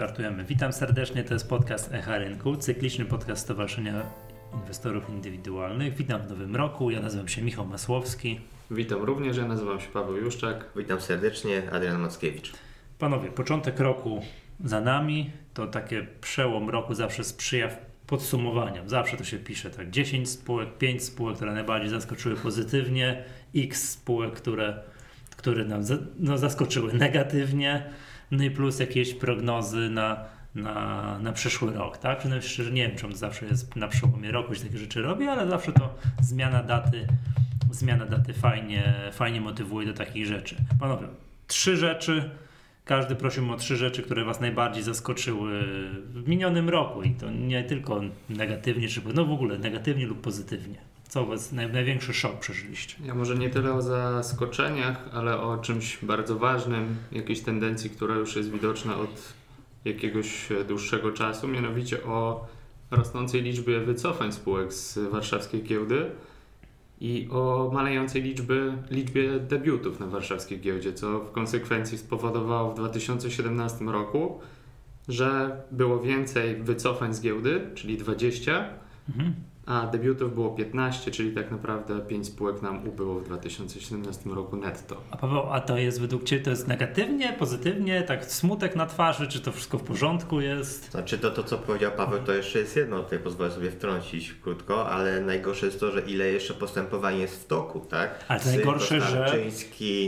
Startujemy. Witam serdecznie, to jest podcast Echa Rynku, cykliczny podcast Stowarzyszenia Inwestorów Indywidualnych. Witam w nowym roku, ja nazywam się Michał Masłowski. Witam również, ja nazywam się Paweł Juszczak. Witam serdecznie, Adrian Mackiewicz. Panowie, początek roku za nami, to takie przełom roku zawsze sprzyja podsumowaniom. Zawsze to się pisze tak, 10 spółek, 5 spółek, które najbardziej zaskoczyły pozytywnie, x spółek, które, które nam no, zaskoczyły negatywnie no i plus jakieś prognozy na, na, na przyszły rok, tak? Przynajmniej szczerze nie wiem, zawsze jest na przełomie roku się takie rzeczy robi, ale zawsze to zmiana daty, zmiana daty fajnie, fajnie motywuje do takich rzeczy. Panowie, trzy rzeczy, każdy prosił o trzy rzeczy, które Was najbardziej zaskoczyły w minionym roku i to nie tylko negatywnie, czy no w ogóle negatywnie lub pozytywnie. Co was naj, największy szok przeżyliście? Ja może nie tyle o zaskoczeniach, ale o czymś bardzo ważnym, jakiejś tendencji, która już jest widoczna od jakiegoś dłuższego czasu, mianowicie o rosnącej liczbie wycofań spółek z warszawskiej giełdy i o malejącej liczby, liczbie debiutów na warszawskiej giełdzie, co w konsekwencji spowodowało w 2017 roku, że było więcej wycofań z giełdy, czyli 20, mhm a debiutów było 15, czyli tak naprawdę 5 spółek nam ubyło w 2017 roku netto. A Paweł, a to jest według Ciebie to jest negatywnie, pozytywnie, tak smutek na twarzy, czy to wszystko w porządku jest? Znaczy to, to co powiedział Paweł, to jeszcze jest jedno, tutaj pozwolę sobie wtrącić krótko, ale najgorsze jest to, że ile jeszcze postępowań jest w toku, tak? Ale to najgorsze, że...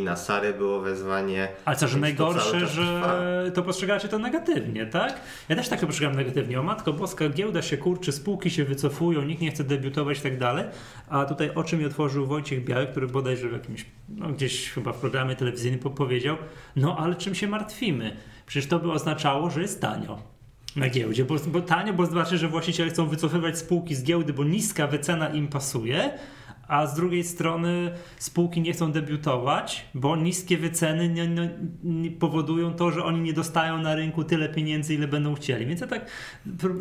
Na Sary było wezwanie. Ale co, że najgorsze, to że trwa. to postrzegacie to negatywnie, tak? Ja też tak to postrzegam negatywnie. O Matko Boska, giełda się kurczy, spółki się wycofują, nikt nie chce debiutować i tak dalej. A tutaj oczy mi otworzył Wojciech Biały, który bodajże w jakimś, no gdzieś chyba w programie telewizyjnym powiedział, no ale czym się martwimy? Przecież to by oznaczało, że jest tanio na giełdzie, bo, bo tanio, bo znaczy, że właściciele chcą wycofywać spółki z giełdy, bo niska wycena im pasuje, a z drugiej strony spółki nie chcą debiutować, bo niskie wyceny nie, nie, nie powodują to, że oni nie dostają na rynku tyle pieniędzy, ile będą chcieli. Więc ja tak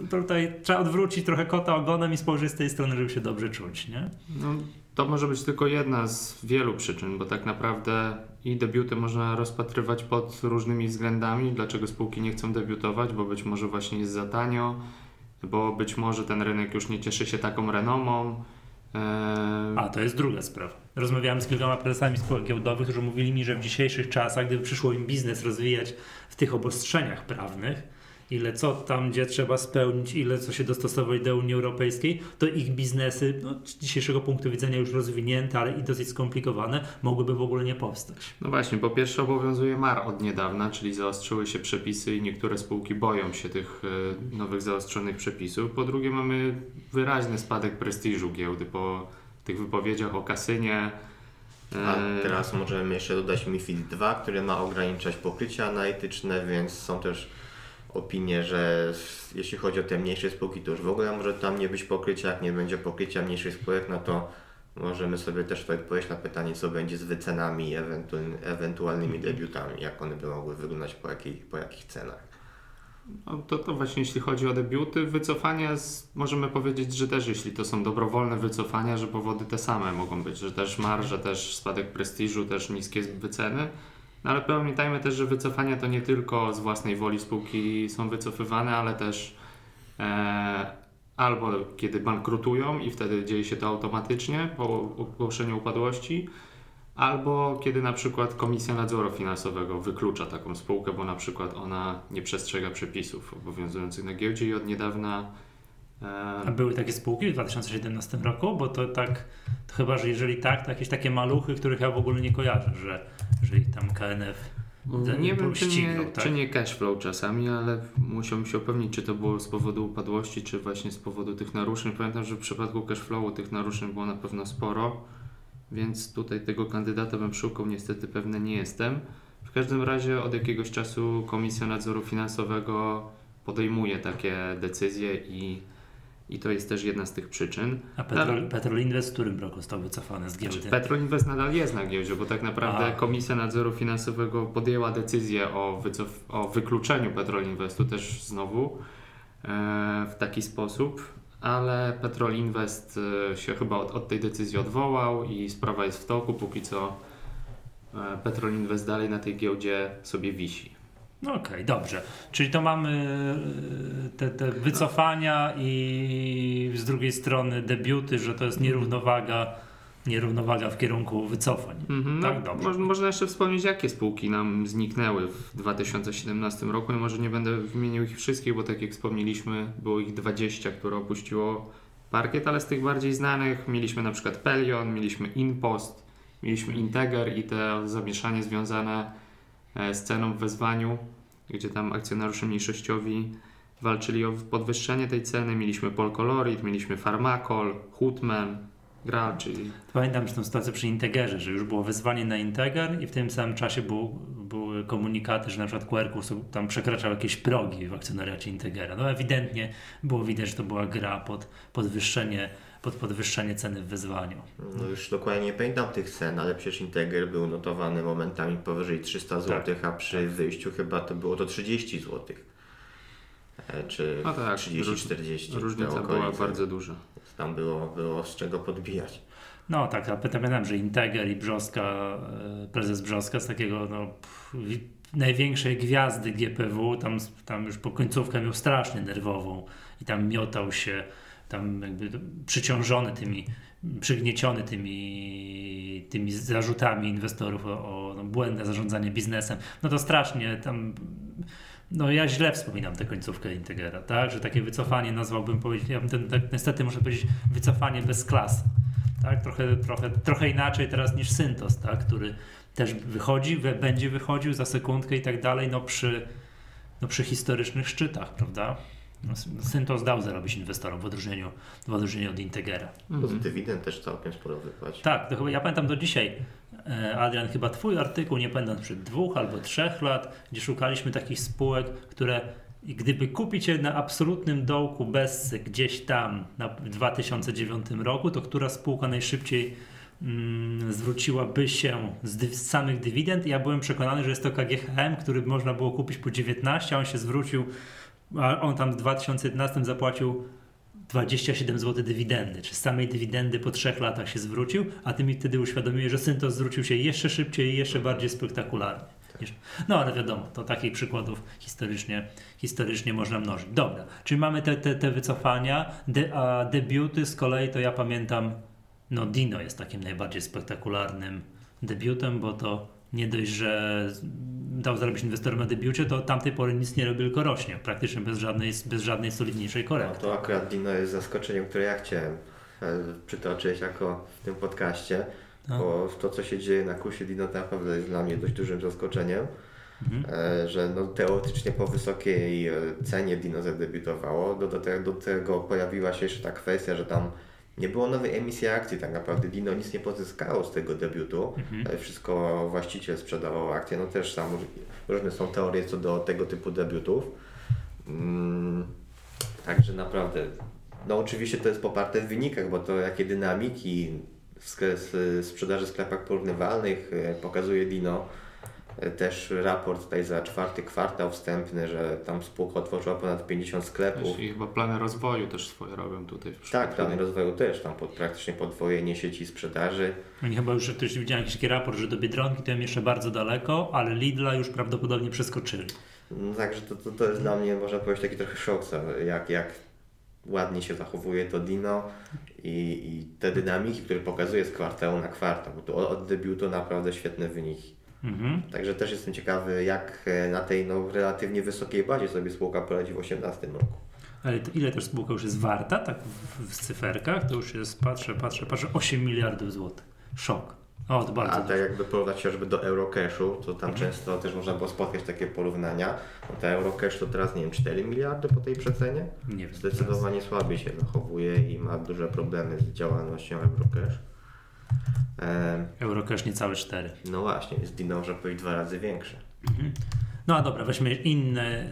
tutaj trzeba odwrócić trochę kota ogonem i spojrzeć z tej strony, żeby się dobrze czuć. Nie? No, to może być tylko jedna z wielu przyczyn, bo tak naprawdę i debiuty można rozpatrywać pod różnymi względami, dlaczego spółki nie chcą debiutować, bo być może właśnie jest za tanio, bo być może ten rynek już nie cieszy się taką renomą, a, to jest druga sprawa. Rozmawiałem z kilkoma prezesami spółek giełdowych, którzy mówili mi, że w dzisiejszych czasach, gdyby przyszło im biznes rozwijać w tych obostrzeniach prawnych, ile co tam, gdzie trzeba spełnić, ile co się dostosować do Unii Europejskiej, to ich biznesy no, z dzisiejszego punktu widzenia już rozwinięte, ale i dosyć skomplikowane, mogłyby w ogóle nie powstać. No właśnie, po pierwsze obowiązuje MAR od niedawna, czyli zaostrzyły się przepisy i niektóre spółki boją się tych y, nowych zaostrzonych przepisów. Po drugie mamy wyraźny spadek prestiżu giełdy po tych wypowiedziach o kasynie, a e, teraz możemy jeszcze dodać MIFID 2, który ma ograniczać pokrycia analityczne, więc są też opinię, że jeśli chodzi o te mniejsze spółki, to już w ogóle może tam nie być pokrycia. Jak nie będzie pokrycia mniejszych spółek, no to możemy sobie też odpowiedzieć na pytanie, co będzie z wycenami i ewentualnymi debiutami, jak one by mogły wyglądać, po, jakich, po jakich cenach. No to, to właśnie jeśli chodzi o debiuty, wycofania z, możemy powiedzieć, że też jeśli to są dobrowolne wycofania, że powody te same mogą być, że też marże, też spadek prestiżu, też niskie wyceny. No ale pamiętajmy też, że wycofania to nie tylko z własnej woli spółki są wycofywane, ale też e, albo kiedy bankrutują i wtedy dzieje się to automatycznie po ogłoszeniu upadłości, albo kiedy na przykład Komisja Nadzoru Finansowego wyklucza taką spółkę, bo na przykład ona nie przestrzega przepisów obowiązujących na giełdzie i od niedawna a były takie spółki w 2017 roku? Bo to tak, to chyba, że jeżeli tak, to jakieś takie maluchy, których ja w ogóle nie kojarzę, że, że ich tam KNF nie wiem, czy nie, tak? czy nie cashflow czasami, ale musiałbym się upewnić, czy to było z powodu upadłości, czy właśnie z powodu tych naruszeń. Pamiętam, że w przypadku cashflowu tych naruszeń było na pewno sporo, więc tutaj tego kandydata bym szukał, niestety pewny nie jestem. W każdym razie od jakiegoś czasu Komisja Nadzoru Finansowego podejmuje takie decyzje i i to jest też jedna z tych przyczyn. A Petrol, Petrol Invest w którym roku został wycofany z giełdy? Znaczy, Petrol Invest nadal jest na giełdzie, bo tak naprawdę A. Komisja Nadzoru Finansowego podjęła decyzję o, wycof- o wykluczeniu Petrol Investu też znowu e, w taki sposób, ale Petrol Invest e, się chyba od, od tej decyzji odwołał i sprawa jest w toku, póki co e, Petrol Invest dalej na tej giełdzie sobie wisi. No okej, okay, dobrze. Czyli to mamy e, te, te wycofania i z drugiej strony debiuty, że to jest nierównowaga nierównowaga w kierunku wycofań. Mm-hmm. Tak, dobrze. Mo- można jeszcze wspomnieć, jakie spółki nam zniknęły w 2017 roku. I może nie będę wymienił ich wszystkich, bo tak jak wspomnieliśmy, było ich 20, które opuściło parkiet, ale z tych bardziej znanych mieliśmy na przykład Pelion, mieliśmy Inpost, mieliśmy Integer i te zamieszanie związane e, z ceną w wezwaniu, gdzie tam akcjonariusze mniejszościowi walczyli o podwyższenie tej ceny. Mieliśmy Polkolorid, mieliśmy Farmakol, Hutman, gra, czyli... Pamiętam tę sytuację przy Integerze, że już było wezwanie na Integer i w tym samym czasie był, były komunikaty, że na przykład QR tam przekraczał jakieś progi w akcjonariacie Integera. No ewidentnie było widać, że to była gra pod podwyższenie pod podwyższenie ceny w wyzwaniu. No już dokładnie nie pamiętam tych cen, ale przecież Integer był notowany momentami powyżej 300 zł, tak. a przy tak. wyjściu chyba to było to 30 zł. E, czy no tak, 30-40. Różnica była bardzo duża tam było, było z czego podbijać. No tak, a pamiętam, że Integer i Brzoska, e, prezes Brzoska z takiego no, największej gwiazdy GPW, tam, tam już po końcówkę miał strasznie nerwową i tam miotał się, tam jakby przyciążony tymi, przygnieciony tymi, tymi zarzutami inwestorów o, o no, błędne zarządzanie biznesem. No to strasznie tam no ja źle wspominam tę końcówkę Integera, tak? Że takie wycofanie nazwałbym, powiedzieć, ja bym ten, tak, niestety muszę powiedzieć, wycofanie bez klas. Tak? Trochę, trochę, trochę inaczej teraz niż Syntos, tak? który też wychodzi, będzie wychodził za sekundkę i tak dalej, no przy, no przy historycznych szczytach, prawda? No, Syntos dał zarobić inwestorom w odróżnieniu, w odróżnieniu od Integera. Mhm. Dywidend też całkiem sporo wypłaci. Tak, to chyba, ja pamiętam do dzisiaj, E, Adrian, chyba Twój artykuł, nie pamiętam, przed dwóch albo trzech lat, gdzie szukaliśmy takich spółek, które gdyby kupić je na absolutnym dołku bez gdzieś tam na, w 2009 roku, to która spółka najszybciej mm, zwróciłaby się z, dy, z, samych dywidend? Ja byłem przekonany, że jest to KGHM, który można było kupić po 19, a on się zwrócił, a on tam w 2011 zapłacił 27 zł dywidendy, czy z samej dywidendy po trzech latach się zwrócił, a ty mi wtedy uświadomiłeś, że Syntos zwrócił się jeszcze szybciej i jeszcze bardziej spektakularnie. No ale wiadomo, to takich przykładów historycznie, historycznie można mnożyć. Dobra, czyli mamy te, te, te wycofania, de, a debiuty z kolei to ja pamiętam, no Dino jest takim najbardziej spektakularnym debiutem, bo to nie dość, że dał zarobić inwestorom na debiucie, to tamtej pory nic nie robi, tylko rośnie, praktycznie bez żadnej, bez żadnej solidniejszej korekty. No to akurat Dino jest zaskoczeniem, które ja chciałem e, przytoczyć jako w tym podcaście, no. bo to, co się dzieje na kursie Dino, naprawdę jest dla mnie dość dużym zaskoczeniem. Mhm. E, że no, teoretycznie po wysokiej e, cenie Dino zadebiutowało. Do, do, do tego pojawiła się jeszcze ta kwestia, że tam nie było nowej emisji akcji, tak naprawdę Dino nic nie pozyskało z tego debiutu. Mhm. Wszystko właściciel sprzedawał akcje. No też tam różne są teorie co do tego typu debiutów. Mm, także naprawdę, no oczywiście to jest poparte w wynikach, bo to jakie dynamiki w sprzedaży w sklepach porównywalnych e, pokazuje Dino też raport tutaj za czwarty kwartał wstępny, że tam spółka otworzyła ponad 50 sklepów. I chyba plany rozwoju też swoje robią tutaj. W tak, plany rozwoju też, tam pod, praktycznie podwojenie sieci sprzedaży. Oni chyba już ktoś widziałem jakiś taki raport, że do Biedronki to jeszcze bardzo daleko, ale Lidla już prawdopodobnie przeskoczyli. No, także to, to, to jest dla mnie, można powiedzieć, taki trochę szok, jak, jak ładnie się zachowuje to Dino i, i te dynamiki, które pokazuje z kwartału na kwartał. Bo to od debiutu naprawdę świetne wyniki. Mhm. Także też jestem ciekawy, jak e, na tej no, relatywnie wysokiej bazie sobie spółka poradzi w 2018 roku. Ale ile też spółka już jest warta, tak w, w cyferkach? To już jest, patrzę, patrzę, patrzę, 8 miliardów złotych. Szok. O, to bardzo A tak jakby porównać chociażby do Eurocashu, to tam mhm. często też można było spotkać takie porównania. No to Eurocash to teraz, nie wiem, 4 miliardy po tej przecenie? Nie wiem. Zdecydowanie teraz. słabiej się zachowuje i ma duże problemy z działalnością Eurocash. Eurocash niecałe 4. No właśnie, jest Dino, może powiedzieć dwa razy większe. Mhm. No a dobra, weźmy inne, e,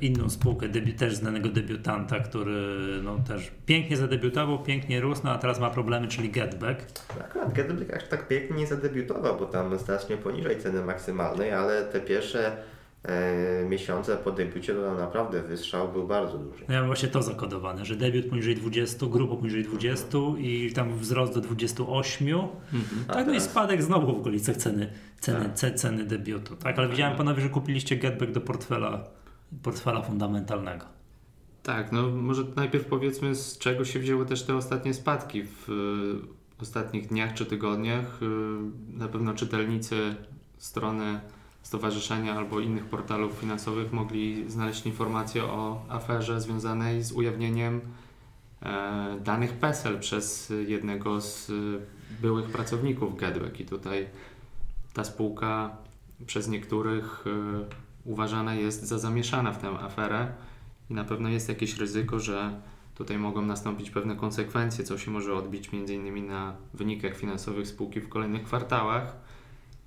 inną spółkę, debi- też znanego debiutanta, który no, też pięknie zadebiutował, pięknie rósł, no a teraz ma problemy, czyli Getback. Akurat Getback aż tak pięknie nie zadebiutował, bo tam znacznie poniżej ceny maksymalnej, ale te pierwsze e, miesiące po debiucie, to naprawdę wystrzał był bardzo duży. No ja mam właśnie to zakodowane, że debiut poniżej 20, grubo poniżej 20 i tam wzrost do 28. Mhm. Tak, no i teraz- spadek znowu w okolicach ceny, ceny, Tak. ce, ceny debiutu. Tak, ale widziałem panowie, że kupiliście getback do portfela, portfela fundamentalnego. Tak, no może najpierw powiedzmy z czego się wzięły też te ostatnie spadki w y, ostatnich dniach czy tygodniach. Y, na pewno czytelnicy strony stowarzyszenia albo innych portalów finansowych mogli znaleźć informacje o aferze związanej z ujawnieniem e, danych PESEL przez jednego z y, byłych pracowników Getback i tutaj ta spółka przez niektórych y, uważana jest za zamieszana w tę aferę i na pewno jest jakieś ryzyko, że tutaj mogą nastąpić pewne konsekwencje, co się może odbić m.in. na wynikach finansowych spółki w kolejnych kwartałach.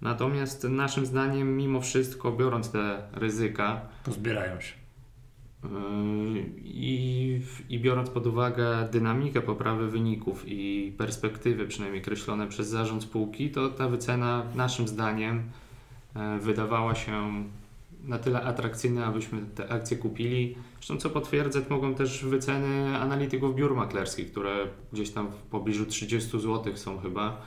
Natomiast naszym zdaniem, mimo wszystko, biorąc te ryzyka Pozbierają się. yy, i, i biorąc pod uwagę dynamikę poprawy wyników i perspektywy, przynajmniej określone przez zarząd spółki, to ta wycena naszym zdaniem e, wydawała się na tyle atrakcyjna, abyśmy te akcje kupili. Zresztą co potwierdzać mogą też wyceny analityków biur maklerskich, które gdzieś tam w pobliżu 30 zł są chyba.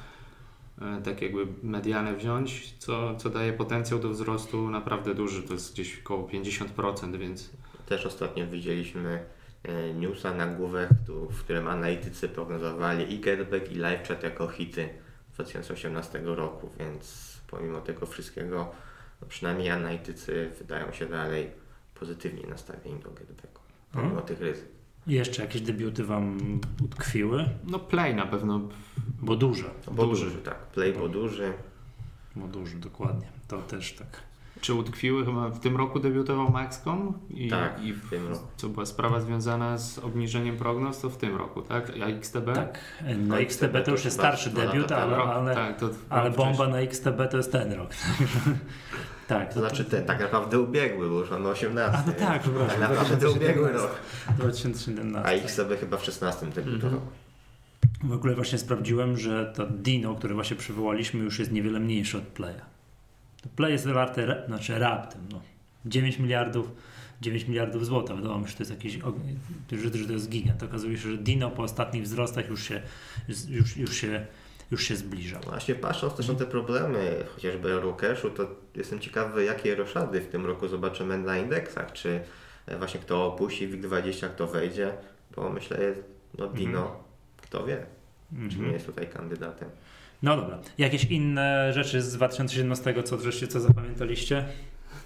E, Tak jakby medianę wziąć, co, co daje potencjał do wzrostu naprawdę duży, to jest gdzieś około 50%, więc Też ostatnio widzieliśmy e, newsa na główek, tu, w którym analitycy prognozowali i Getback i LiveChat jako hity 2018 roku, więc pomimo tego wszystkiego, no przynajmniej analitycy wydają się dalej pozytywnie nastawieni do Getbacku, pomimo Mhm. tych ryzyk. Jeszcze jakieś debiuty Wam utkwiły? no play na pewno Bo duże. Bo Duży. duży, tak. Play bo duży. Bo duży, dokładnie. To też tak. Czy utkwiły? Chyba w tym roku debiutował Maxcom i, Tak, i w tym roku. co była sprawa związana z obniżeniem prognoz, to w tym roku, tak? A XTB? Tak. Na XTB to już jest starszy debiut, ale, Rok, ale, tak, to ale bomba wcześniej. na XTB to jest ten rok. tak. To znaczy ten tak naprawdę ubiegły, bo już mamy 18. A no tak, przepraszam. Tak naprawdę ubiegły 2017. rok. 2017. A XB chyba w 16 debiutował. W ogóle właśnie sprawdziłem, że to Dino, które właśnie przywołaliśmy, już jest niewiele mniejsze od Playa. To Play jest warte, znaczy raptem, no. 9 miliardów, 9 miliardów złotych. Wydawało mi się, że to jest jakiś, że to jest gigant. Okazuje się, że Dino po ostatnich wzrostach już się, już, już się, już się zbliżał. Właśnie patrząc też na te problemy, chociażby Eurocashu, to jestem ciekawy, jakie roszady w tym roku zobaczymy na indeksach. Czy e, właśnie kto opuści WIG20, kto wejdzie, bo myślę, no Dino, kto wie, czy nie Mhm. jest tutaj kandydatem. No dobra. Jakieś inne rzeczy z 2017, co co zapamiętaliście?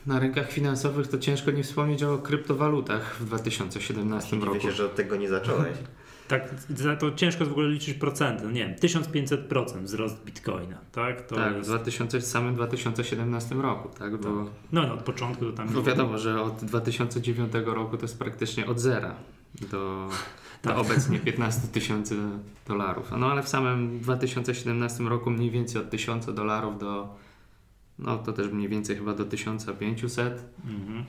Na rynkach finansowych to ciężko nie wspomnieć o kryptowalutach w 2017 Dziwię roku. się, że od tego nie zacząłeś. Tak, to ciężko w ogóle liczyć procenty. No nie wiem, 1500% wzrost bitcoina, tak? To tak, w jest, 2000, samym 2017 roku, tak? Bo, no, no od początku to tam... bo wiadomo, że od 2009 roku to jest praktycznie od zera do, do Tak. obecnie 15 tysięcy dolarów. No ale w samym 2017 roku mniej więcej od 1000 dolarów do, no to też mniej więcej chyba do 1500. Mhm.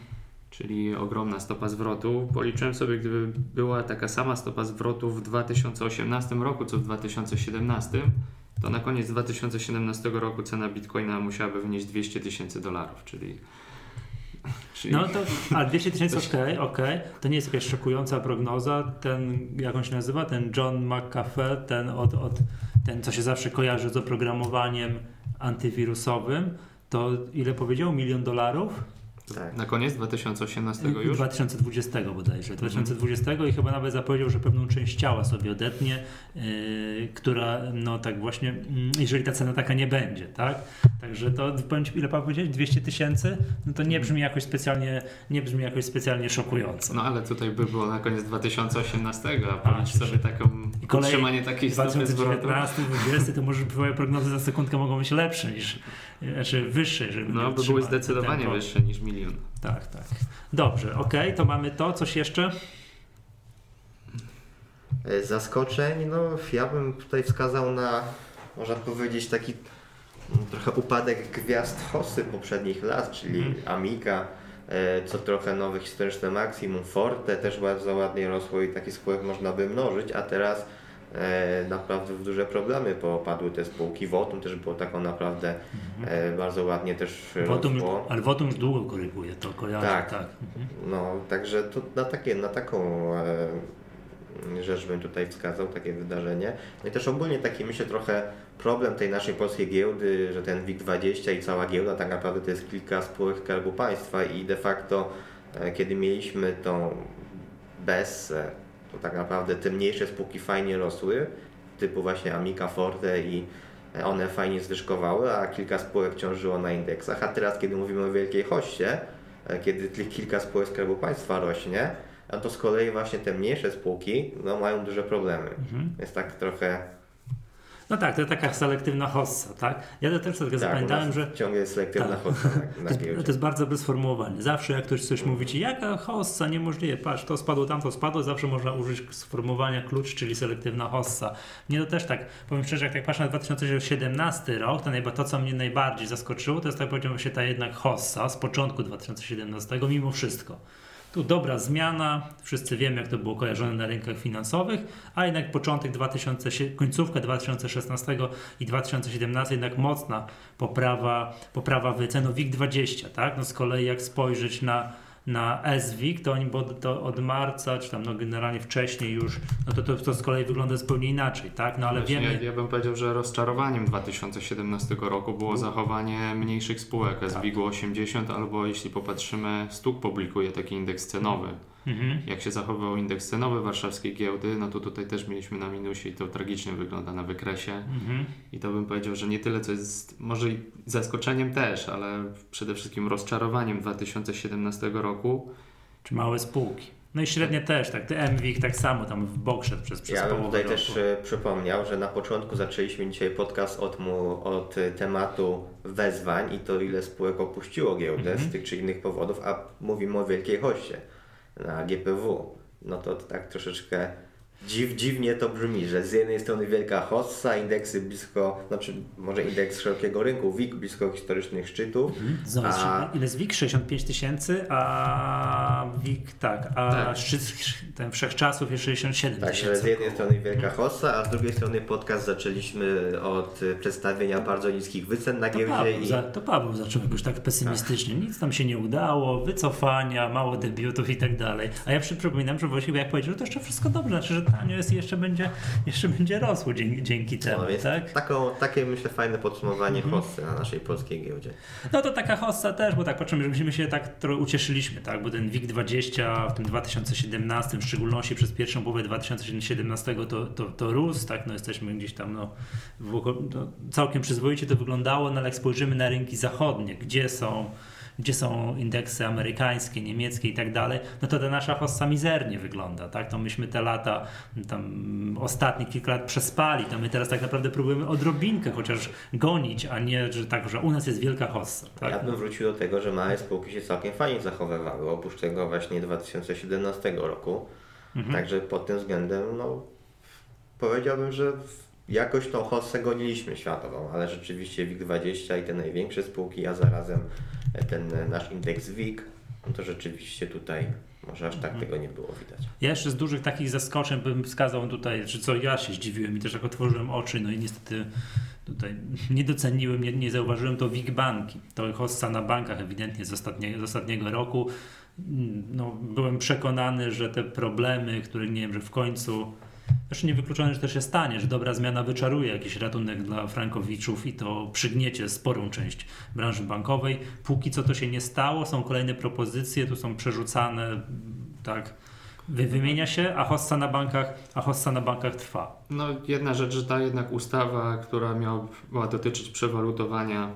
Czyli ogromna stopa zwrotu. Policzyłem sobie, gdyby była taka sama stopa zwrotu w 2018 roku, co w 2017, to na koniec 2017 roku cena bitcoina musiałaby wynieść 200 tysięcy dolarów, czyli. czyli No to, a 200 tysięcy, okej, okej. To nie jest jakaś szokująca prognoza. Ten, jak on się nazywa, ten John McAfee, ten, od, od, ten co się zawsze kojarzy z oprogramowaniem antywirusowym, to ile powiedział? Milion dolarów? Tak. Na koniec 2018 już? 2020 bodajże, 2020 i chyba nawet zapowiedział, że pewną część ciała sobie odetnie, yy, która no tak właśnie, mm, jeżeli ta cena taka nie będzie, tak? Także to, powiem Ci, ile pan powiedzieć? 200 tysięcy? No to nie brzmi jakoś specjalnie, nie brzmi jakoś specjalnie szokująco. No ale tutaj by było na koniec 2018, a A, policz sobie taką I kolej- utrzymanie takiej stopy zwrotu. 2019, 2020 to może twoje prognozy za sekundkę mogą być lepsze niż, znaczy wyższe, żeby No, by były zdecydowanie tempo. wyższe niż milion. Tak, tak. Dobrze, okej, to mamy to, coś jeszcze? E, Zaskoczeń, no ja bym tutaj wskazał na, można powiedzieć, taki mm, trochę upadek gwiazd Hossy poprzednich lat, czyli Mhm. Amiga, e, co trochę nowe historyczne maksimum, Forte też bardzo ładnie rosło i taki spółek można by mnożyć, a teraz naprawdę w duże problemy popadły te spółki. Wotum też było taką naprawdę e, bardzo ładnie też Wotum, rosło. ale Wotum już długo koryguje, to kojarzę, Tak. tak. Mhm. No, także to na, takie, na taką e, rzecz bym tutaj wskazał, takie wydarzenie. No i też ogólnie taki myślę trochę problem tej naszej polskiej giełdy, że ten WIG20 i cała giełda tak naprawdę to jest kilka spółek Skarbu Państwa i de facto e, kiedy mieliśmy tą BESę, to tak naprawdę te mniejsze spółki fajnie rosły, typu właśnie Amica Forte i one fajnie zwyżkowały, a kilka spółek ciążyło na indeksach, a teraz kiedy mówimy o wielkiej hoście, e, kiedy kilka spółek Skarbu Państwa rośnie, a to z kolei właśnie te mniejsze spółki no, mają duże problemy. Jest tak trochę... No tak, to taka selektywna hossa, tak? Ja to też sobie Tak, zapamiętałem, że ciągle jest selektywna Tak. hosta na, to jest, to bardzo dobre sformułowanie. Zawsze jak ktoś coś mówi ci, jaka hossa, niemożliwe, patrz, to spadło, tamto spadło, zawsze można użyć sformułowania klucz, czyli selektywna hossa. Mnie to też tak, powiem szczerze, jak tak patrzę na 2017 rok, to, najba, to co mnie najbardziej zaskoczyło, to jest tak powiedziałbym się ta jednak hossa z początku 2017, mimo wszystko. Tu dobra zmiana, wszyscy wiemy jak to było kojarzone na rynkach finansowych, a jednak początek 2000, końcówka 2016 i 2017 jednak mocna poprawa, poprawa wycen. No WIG20, tak? No z kolei jak spojrzeć na, na SWIG, to oni bo to od marca, czy tam no generalnie wcześniej już, no to, to, to z kolei wygląda zupełnie inaczej, tak? No ale Właśnie wiemy... Ja, bym powiedział, że rozczarowaniem 2017 roku było zachowanie mniejszych spółek SWIG 80 albo jeśli popatrzymy, Stuk publikuje taki indeks cenowy. Mhm. Jak się zachował indeks cenowy warszawskiej giełdy, no to tutaj też mieliśmy na minusie i to tragicznie wygląda na wykresie. Mhm. I to bym powiedział, że nie tyle co jest, może i zaskoczeniem też, ale przede wszystkim rozczarowaniem 2017 roku. Czy małe spółki. No i średnie też, tak, te MWIG tak samo tam w bok szedł przez, przez Ja bym tutaj roku. też e, przypomniał, że na początku zaczęliśmy dzisiaj podcast od, mu, od e, tematu wezwań i to ile spółek opuściło giełdę Mhm. z tych czy innych powodów, a mówimy o wielkiej hoście na GPW. No to tak troszeczkę dziw, dziwnie to brzmi, że z jednej strony wielka hossa, indeksy blisko, znaczy może indeks szerokiego rynku, WIG blisko historycznych szczytów, Zobacz, a ile jest WIG? 65 tysięcy, a WIG tak, a Tak. szczyt ten wszechczasów jest 67 Także tysięcy. z jednej strony wielka hossa, a z drugiej strony podcast zaczęliśmy od e, przedstawienia bardzo niskich wycen na To giełdzie Paweł, i za, to Paweł zaczął jakoś tak pesymistycznie. Nic tam się nie udało, wycofania, mało debiutów i tak dalej. A ja przy- przypominam, że właściwie jak powiedział, że to jeszcze wszystko dobrze, znaczy, że tanio jest jeszcze będzie, jeszcze będzie rosło dzięki, dzięki temu, No, tak? taką, takie myślę fajne podsumowanie hossy na naszej polskiej giełdzie. No to taka hossa też, bo tak patrzymy, że myśmy się tak trochę ucieszyliśmy, tak? Bo ten WIG20 w tym 2017, w szczególności przez pierwszą połowę 2017 to, to, to rósł, tak? No jesteśmy gdzieś tam, no, w, no całkiem przyzwoicie to wyglądało, no ale jak spojrzymy na rynki zachodnie, gdzie są gdzie są indeksy amerykańskie, niemieckie i tak dalej, no to ta nasza hossa mizernie wygląda, tak? To myśmy te lata, tam ostatnie kilka lat przespali, to my teraz tak naprawdę próbujemy odrobinkę chociaż gonić, a nie, że tak, że u nas jest wielka hossa, tak? Ja bym wrócił do tego, że małe spółki się całkiem fajnie zachowywały, oprócz tego właśnie 2017 roku. Mhm. Także pod tym względem, no powiedziałbym, że jakoś tą hossę goniliśmy światową, ale rzeczywiście WIG20 i te największe spółki, a zarazem ten nasz indeks WIG, no to rzeczywiście tutaj może aż tak Mhm. tego nie było widać. Ja jeszcze z dużych takich zaskoczeń bym wskazał tutaj, czy co ja się zdziwiłem i też jak otworzyłem oczy, no i niestety tutaj nie doceniłem, nie, nie zauważyłem, to WIG Banki. To hossa na bankach ewidentnie z, ostatnie, z ostatniego roku. Mm, No, byłem przekonany, że te problemy, które nie wiem, że w końcu Zresztą niewykluczone, że to się stanie, że dobra zmiana wyczaruje jakiś ratunek dla frankowiczów i to przygniecie sporą część branży bankowej. Póki co to się nie stało, są kolejne propozycje, tu są przerzucane, tak, wy, wymienia się, a hossa na bankach, a hossa na bankach trwa. No jedna rzecz, że ta jednak ustawa, która miała miała dotyczyć przewalutowania,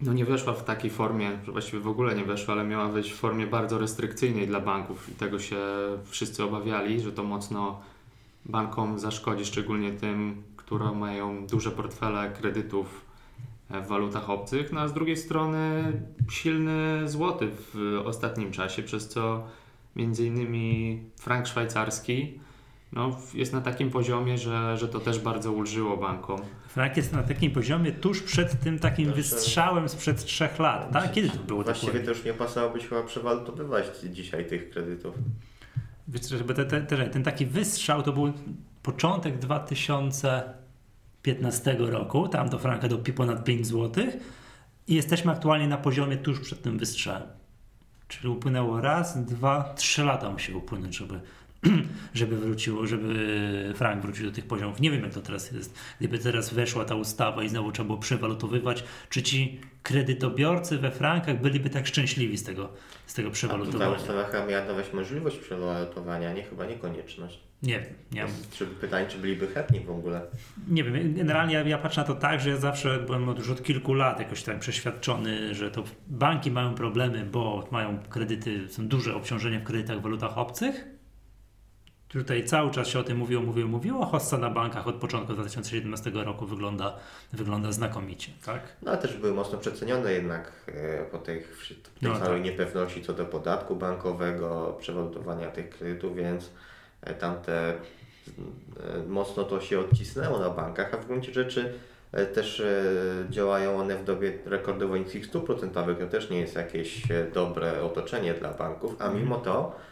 no nie weszła w takiej formie, właściwie w ogóle nie weszła, ale miała wejść w formie bardzo restrykcyjnej dla banków i tego się wszyscy obawiali, że to mocno bankom zaszkodzi, szczególnie tym, które mają duże portfele kredytów e, w walutach obcych, no a z drugiej strony silny złoty w ostatnim czasie, przez co między innymi frank szwajcarski no, jest na takim poziomie, że, że to też bardzo ulżyło bankom. Frank jest na takim poziomie tuż przed tym takim Znaczy- wystrzałem sprzed trzech lat. Tak? Kiedy to było Właściwie dokładnie? to już nie pasowałoby się chyba przewalutowywać dzisiaj tych kredytów. Wiesz, bo te, te, te, ten taki wystrzał to był początek 2015 roku, tam do franka do ponad 5 zł i jesteśmy aktualnie na poziomie tuż przed tym wystrzałem. Czyli upłynęło raz, dwa, trzy lata musi upłynąć, żeby, żeby wróciło, żeby frank wrócił do tych poziomów. Nie wiem, jak to teraz jest. Gdyby teraz weszła ta ustawa i znowu trzeba było przewalutowywać, czy ci kredytobiorcy we frankach byliby tak szczęśliwi z tego, z tego A przewalutowania? ta ustawa chyba miała dawać możliwość przewalutowania, nie chyba nie konieczność. Nie wiem. Nie, czy pytanie, czy byliby chętni w ogóle? nie wiem. Generalnie ja, ja patrzę na to tak, że ja zawsze byłem od, już od kilku lat jakoś tak przeświadczony, że to banki mają problemy, bo mają kredyty, są duże obciążenia w kredytach w walutach obcych. Tutaj cały czas się o tym mówiło, mówiło, mówiło. Hossa na bankach od początku 2017 roku wygląda, wygląda znakomicie, tak? No ale też były mocno przecenione jednak e, po tej, tej No całej tak. niepewności co do podatku bankowego, przewalutowania tych kredytów, więc e, tamte e, mocno to się odcisnęło na bankach, a w gruncie rzeczy e, też e, działają one w dobie rekordowo niskich stóp procentowych. To też nie jest jakieś e, dobre otoczenie dla banków, a mimo to e,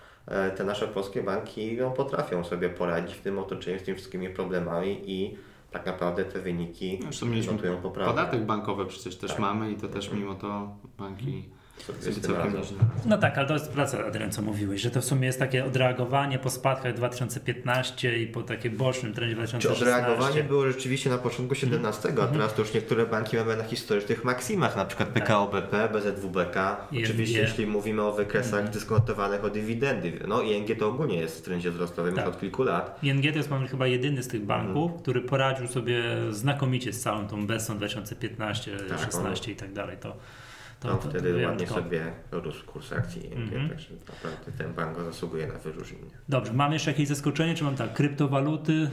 te nasze polskie banki no, potrafią sobie poradzić w tym otoczeniu z tymi wszystkimi problemami i tak naprawdę te wyniki Zresztą notują poprawę. podatek bankowy przecież też Tak. mamy i to też mimo to banki No tak, ale to jest praca, Adrian, co mówiłeś, że to w sumie jest takie odreagowanie po spadkach 2015 i po takim bocznym trendzie Czy 2016. odreagowanie było rzeczywiście na początku 17, Mhm. a teraz to już niektóre banki mamy na historycznych maksimach, na przykład PKO BP, BZWBK. ING. Oczywiście jeśli mówimy o wykresach Mhm. dyskontowanych od dywidendy. No ING to ogólnie jest w trendzie wzrostowym Tak. już od kilku lat. ING to jest mamy chyba jedyny z tych banków, Mhm. który poradził sobie znakomicie z całą tą Besson 2015, Tak, 16 i tak dalej. To, to, Tam to, to wtedy ładnie wyjątkowo. sobie rósł kurs akcji Mhm. także naprawdę ten bank zasługuje na wyróżnienie. Dobrze, mam jeszcze jakieś zaskoczenie, czy mam tak, kryptowaluty,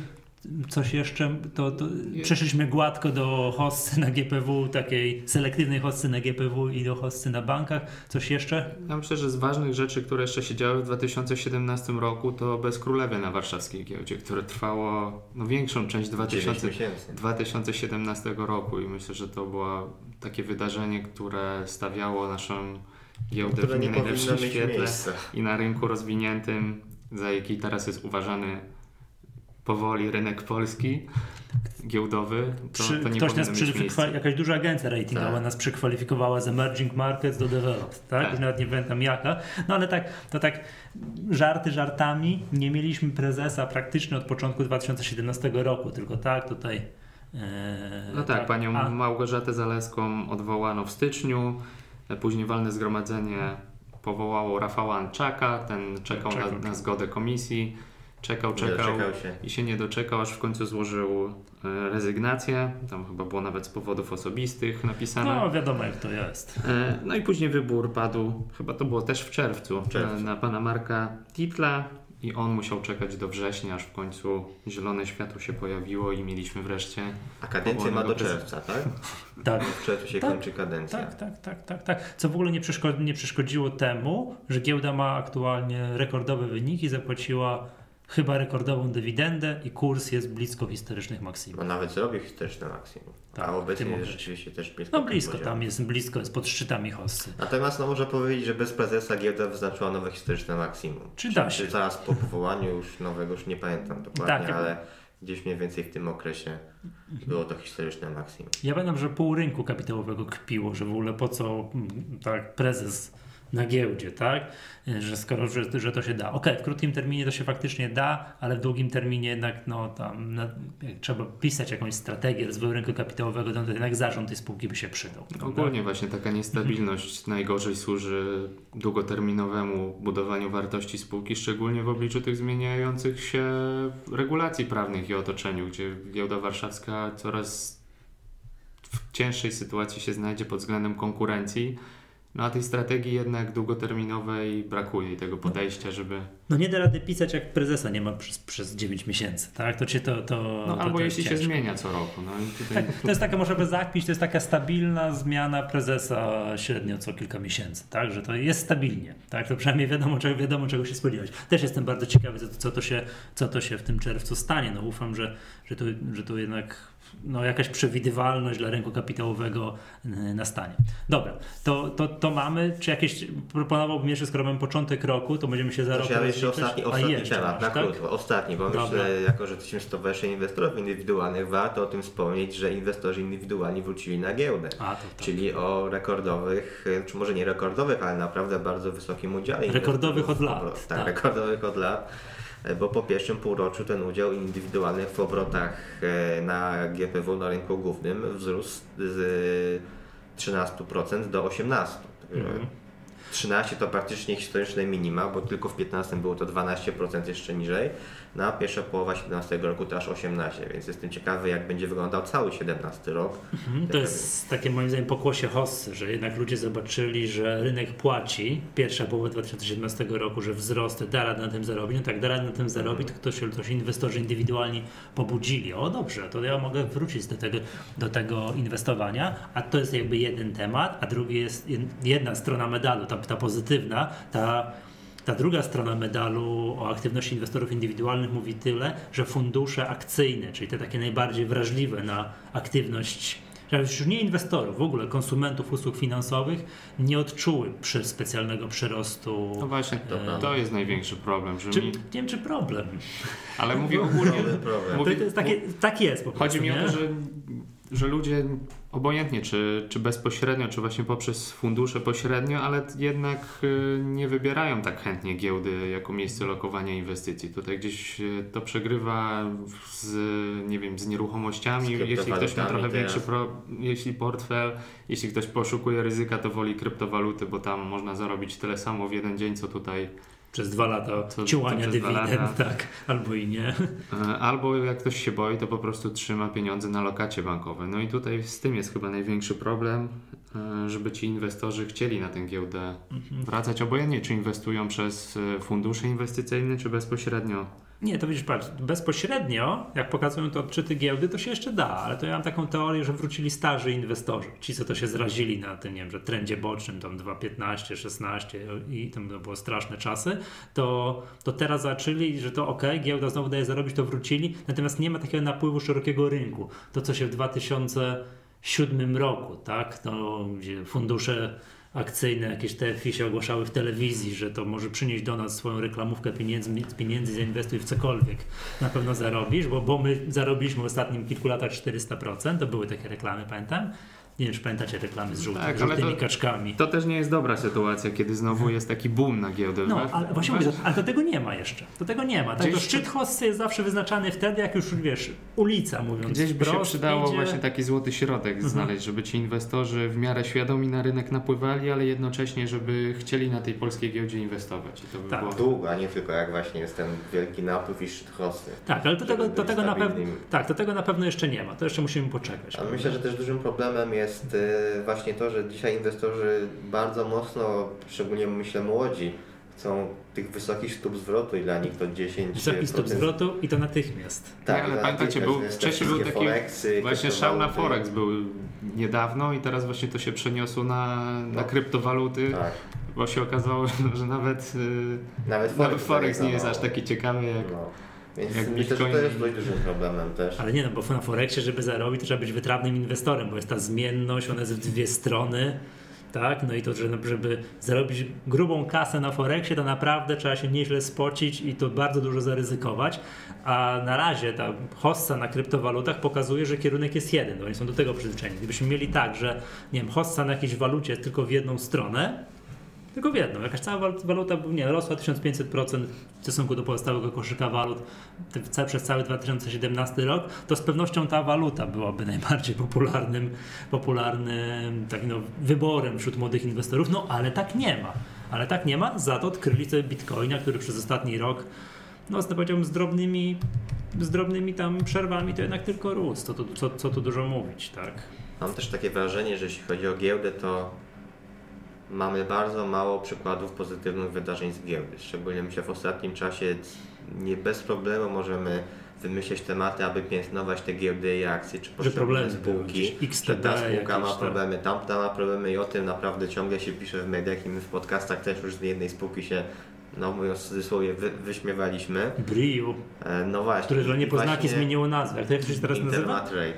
coś jeszcze, to, to przeszliśmy gładko do hossy na GPW, takiej selektywnej hossy na GPW i do hossy na bankach, coś jeszcze? Ja myślę, że z ważnych rzeczy, które jeszcze się działy w 2017 roku, to bezkrólewie na warszawskiej giełdzie, które trwało no, większą część 9 2000, miesięcy. 2017 roku i myślę, że to było takie wydarzenie, które stawiało naszą giełdę Które w nie najlepszym świetle miejsca. i na rynku rozwiniętym, za jaki teraz jest uważany powoli rynek polski giełdowy, to, Przy, to nie ktoś nas jakaś duża agencja ratingowa Tak. nas przekwalifikowała z emerging markets do developed, tak? Tak. Już nawet nie pamiętam jaka. No ale tak, to tak żarty żartami, nie mieliśmy prezesa praktycznie od początku 2017 roku, tylko tak tutaj No tak, panią A, Małgorzatę Zaleską odwołano w styczniu, e, później walne zgromadzenie powołało Rafała Anczaka, ten czekał na, Czekał. na zgodę komisji, czekał, czekał się. i się nie doczekał, aż w końcu złożył e, rezygnację, tam chyba było nawet z powodów osobistych napisane. no wiadomo jak to jest. E, No i później wybór padł, chyba to było też w czerwcu, W czerwcu. Na, na pana Marka Titla i on musiał czekać do września, aż w końcu zielone światło się pojawiło i mieliśmy wreszcie A kadencję ma do czerwca, tak? Tak. W czerwcu się Tak, kończy kadencja. Tak, tak, tak, tak, tak. Co w ogóle nie, nie przeszkodziło temu, że giełda ma aktualnie rekordowe wyniki, zapłaciła chyba rekordową dywidendę i kurs jest blisko historycznych maksimów. Bo nawet zrobił historyczne maksimum. Tak, a obecnie jest rzeczywiście też blisko. No blisko tam jest, blisko jest pod szczytami hossy. Natomiast no, można powiedzieć, że bez prezesa giełda wyznaczyła nowe historyczne maksimum. Czy da się? Czy zaraz po powołaniu już nowego, już nie pamiętam dokładnie, Tak. ale gdzieś mniej więcej w tym okresie było to historyczne maksimum. Ja pamiętam, że pół rynku kapitałowego kpiło, że w ogóle po co mm, tak prezes na giełdzie, tak? Że skoro, że, że to się da. Okej, w krótkim terminie to się faktycznie da, ale w długim terminie jednak no tam trzeba pisać jakąś strategię rozwoju rynku kapitałowego, no to jednak zarząd tej spółki by się przydał. Ogólnie właśnie taka niestabilność najgorzej służy długoterminowemu budowaniu wartości spółki, szczególnie w obliczu tych zmieniających się regulacji prawnych i otoczeniu, gdzie giełda warszawska coraz w cięższej sytuacji się znajdzie pod względem konkurencji. No a tej strategii jednak długoterminowej brakuje i tego podejścia, żeby... No nie da rady pisać, jak prezesa nie ma przez, przez 9 miesięcy, tak? To cię to... to No to, albo to jeśli się zmienia co roku. No tutaj... Tak, to jest taka, można by zakpić, to jest taka stabilna zmiana prezesa średnio co kilka miesięcy, tak, że to jest stabilnie, tak, to przynajmniej wiadomo, czego, wiadomo czego się spodziewać. Też jestem bardzo ciekawy, co, co, to się, co to się w tym czerwcu stanie, no ufam, że, że, to, że to jednak no, jakaś przewidywalność dla rynku kapitałowego y, nastanie. Dobra, to, to, to mamy, czy jakieś, proponowałbym jeszcze, skoro mamy początek roku, to będziemy się za rok ja jeszcze ostatni, ostatni jeszcze temat, masz, na tak? krótko, ostatni, bo Dobra. myślę, jako że jesteśmy stowarzyszenie inwestorów indywidualnych, warto o tym wspomnieć, że inwestorzy indywidualni wrócili na giełdę. A, to, tak. Czyli o rekordowych, czy może nie rekordowych, ale naprawdę bardzo wysokim udziale. Rekordowych od lat, Tak, tak. rekordowych od lat, bo po pierwszym półroczu ten udział indywidualnych w obrotach e, na GPW na rynku głównym wzrósł z 13% do 18%. Także Mhm. 13 to praktycznie historyczne minima, bo tylko w 15 było to 12% jeszcze niżej. Na pierwsza połowa 17 roku to aż 18, więc jestem ciekawy jak będzie wyglądał cały 17 rok. Mhm, To jest takie moim zdaniem pokłosie hossy, że jednak ludzie zobaczyli, że rynek płaci pierwsza połowa 2017 roku, że wzrost da radę na tym zarobić, no tak da radę na tym zarobić, to się, to się inwestorzy indywidualni pobudzili. O dobrze, to ja mogę wrócić do tego, do tego inwestowania, a to jest jakby jeden temat, a drugi jest jed- jedna strona medalu, ta, ta pozytywna, ta ta druga strona medalu o aktywności inwestorów indywidualnych mówi tyle, że fundusze akcyjne, czyli te takie najbardziej wrażliwe na aktywność, że już nie inwestorów, w ogóle konsumentów usług finansowych, nie odczuły przy specjalnego przyrostu. No właśnie, to, to jest największy problem, że Czy, mi, nie wiem, czy problem. ale mówię ogólnie, Problem, problem. To, to jest takie, tak jest po prostu. Chodzi mi o nie? to, że, że ludzie obojętnie, czy, czy bezpośrednio, czy właśnie poprzez fundusze pośrednio, ale jednak y, nie wybierają tak chętnie giełdy jako miejsce lokowania inwestycji. Tutaj gdzieś y, to przegrywa z, nie wiem, z nieruchomościami. Z jeśli ktoś ma trochę większy pro, jeśli portfel, jeśli ktoś poszukuje ryzyka, to woli kryptowaluty, bo tam można zarobić tyle samo w jeden dzień, co tutaj Przez dwa lata Co- ciułania co dywidend, lata. tak, albo i nie. E, Albo jak ktoś się boi, to po prostu trzyma pieniądze na lokacie bankowe. No i tutaj z tym jest chyba największy problem, e, żeby ci inwestorzy chcieli na tę giełdę wracać, obojętnie czy inwestują przez e, fundusze inwestycyjne, czy bezpośrednio. Nie, to widzisz, patrz, bezpośrednio, jak pokazują to odczyty giełdy, to się jeszcze da, ale to ja mam taką teorię, że wrócili starzy inwestorzy. Ci, co to się zrazili na tym, nie wiem, że trendzie bocznym, tam 2,15, 16 i tam to było straszne czasy, to, to teraz zaczęli, że to ok, giełda znowu daje zarobić, to wrócili, natomiast nie ma takiego napływu szerokiego rynku. To, co się w 2007 roku, tak, to gdzie fundusze akcyjne, jakieś TFI się ogłaszały w telewizji, że to może przynieść do nas swoją reklamówkę pieniędzy, pieniędzy zainwestuj w cokolwiek. Na pewno zarobisz, bo, bo my zarobiliśmy w ostatnim kilku latach 400%, to były takie reklamy, pamiętam. Nie wiem, czy pamiętacie reklamy z żółty, Tak, żółtymi to- kaczkami. To też nie jest dobra sytuacja, kiedy znowu jest taki boom na giełdę. No, We- ale właśnie we- mówię, ale do tego nie ma jeszcze. Do tego nie ma. Tak, to Gdzieś- szczyt hossy jest zawsze wyznaczany wtedy, jak już wiesz, ulica mówiąc Gdzieś by się przydało idzie. właśnie taki złoty środek Mhm. znaleźć, żeby ci inwestorzy w miarę świadomi na rynek napływali, ale jednocześnie, żeby chcieli na tej polskiej giełdzie inwestować. I to by Tak. było... Długo, a nie tylko jak właśnie jest ten wielki napływ i szczyt hossy. Tak, ale żeby tego, byli tego na pewno. stabilnymi. Tak, do tego na pewno jeszcze nie ma. To jeszcze musimy poczekać. Ale myślę, że też dużym problemem jest y, właśnie to, że dzisiaj inwestorzy bardzo mocno, szczególnie myślę młodzi, chcą tych wysokich stóp zwrotu i dla nich to 10 Wysoki stóp zwrotu i to natychmiast. Tak, Nie, ale pamiętacie, był- wcześniej był taki Forexy, Właśnie szał na. Forex był niedawno i teraz właśnie to się przeniosło na, na No. kryptowaluty, Tak. bo się okazało, że nawet, y, Nawet Forex, nawet Forex nie jest aż taki ciekawy jak... No. Więc jak myślę, że Bitcoin to jest dość dużym problemem też. Ale nie no, bo na Forexie, żeby zarobić, to trzeba być wytrawnym inwestorem, bo jest ta zmienność, ona jest w dwie strony. Tak, no i to, że- żeby zarobić grubą kasę na Forexie, to naprawdę trzeba się nieźle spocić i to bardzo dużo zaryzykować. A na razie ta hossa na kryptowalutach pokazuje, że kierunek jest jeden, bo oni są do tego przyzwyczajeni. Gdybyśmy mieli tak, że nie wiem, hossa na jakiejś walucie jest tylko w jedną stronę, tylko w jedną. Jakaś cała wal- waluta nie, rosła 1500% w stosunku do pozostałego koszyka walut przez cały 2017 rok, to z pewnością ta waluta byłaby najbardziej popularnym, popularnym tak, no, wyborem wśród młodych inwestorów. No ale tak nie ma. Ale tak nie ma, za to odkryli sobie bitcoina, który przez ostatni rok, no z- drobnymi, z drobnymi tam przerwami to jednak tylko rósł. To, co, co tu dużo mówić, tak? Mam też takie wrażenie, że jeśli chodzi o giełdę, to mamy bardzo mało przykładów pozytywnych wydarzeń z giełdy. Szczególnie myślę w ostatnim czasie nie bez problemu możemy wymyśleć tematy, aby piętnować te giełdy i akcje, czy poszczególne spółki, XTB ta spółka ma problemy, tamta ma problemy i o tym naprawdę ciągle się pisze w mediach i my w podcastach też już z jednej spółki się, no mówiąc w cudzysłowie, wy, wyśmiewaliśmy. Briu, E, No właśnie. które dla niepoznaki właśnie zmieniło nazwę. Jak to się teraz nazywa? Intermatrade.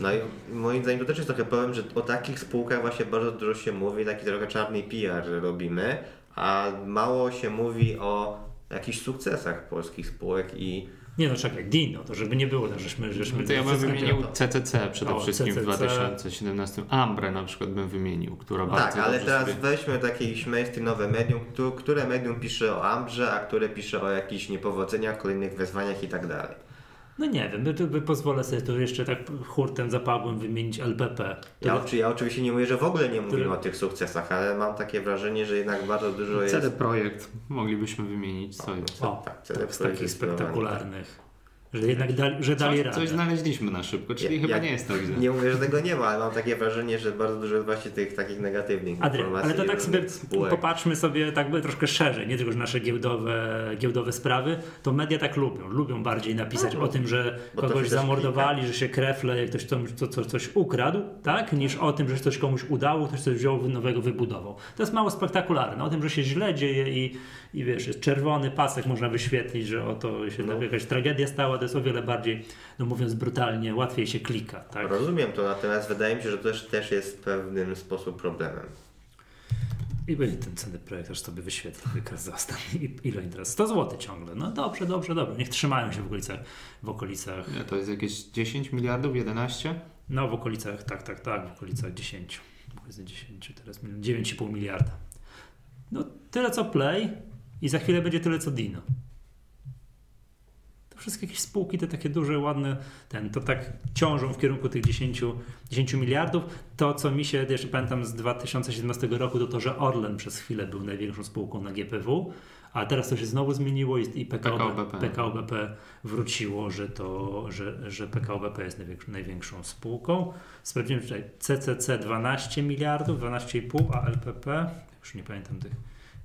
No i moim zdaniem to też jest trochę problem, że o takich spółkach właśnie bardzo dużo się mówi, taki trochę czarny PR robimy, a mało się mówi o jakichś sukcesach polskich spółek i Nie no, czekaj, Dino, to żeby nie było tak, żeśmy... żeśmy No to ja bym wymienił CCC przede O, wszystkim CCC. w 2017. Ambrę na przykład bym wymienił, która bardzo Tak, ale teraz sobie... weźmy takie jakieś mainstreamowe medium, tu- które medium pisze o Ambrze, a które pisze o jakichś niepowodzeniach, kolejnych wezwaniach i tak dalej. No nie wiem, by, by pozwolę sobie tu jeszcze tak hurtem zapałbym wymienić LPP. Ja, ja oczywiście nie mówię, że w ogóle nie mówimy Które- o tych sukcesach, ale mam takie wrażenie, że jednak bardzo dużo jest... CD Projekt moglibyśmy wymienić. Jest? O, tak, tak, CD z Projekt takich spektakularnych. Że jednak dali, że dali Coś, radę. coś znaleźliśmy na szybko, czyli Ja- chyba ja nie jest tak źle. Nie mówię, że tego nie ma, ale mam takie wrażenie, że bardzo dużo jest właśnie tych takich negatywnych Adrian, informacji. ale to tak sobie spółek. popatrzmy sobie tak by troszkę szerzej, nie tylko że nasze giełdowe, giełdowe sprawy, to media tak lubią. Lubią bardziej napisać No, o tym, że to kogoś zamordowali, że się krefle, jak ktoś coś, co, co, coś ukradł, tak? Niż o tym, że coś komuś udało, ktoś coś wziął, nowego wybudował. To jest mało spektakularne. O tym, że się źle dzieje i, i wiesz, jest czerwony pasek można wyświetlić, że oto się No. jakaś tragedia stała, to jest o wiele bardziej, no mówiąc brutalnie, łatwiej się klika, tak? Rozumiem to, natomiast wydaje mi się, że to też, też jest w pewnym sposób problemem. I będzie ten cenny projekt, aż sobie wyświetlę wykaz za ostatni. I- Ile teraz? 100 zł ciągle. No dobrze, dobrze, dobrze. Niech trzymają się w okolicach, w okolicach, Nie, To jest jakieś 10 miliardów, 11? no w okolicach, tak, tak, tak, w okolicach 10. Powiedzmy 10, teraz mil- 9,5 miliarda. No tyle co Play i za chwilę będzie tyle co Dino. To wszystkie jakieś spółki, te takie duże, ładne, ten, to tak ciążą w kierunku tych 10, 10 miliardów. To, co mi się, jeszcze pamiętam z 2017 roku, to to, że Orlen przez chwilę był największą spółką na GPW, a teraz to się znowu zmieniło i, PKO. PKO BP wróciło, że, to, że, że PKO BP jest największą, największą spółką. Sprawdziłem tutaj CCC 12 miliardów, 12,5, a LPP, już nie pamiętam tych,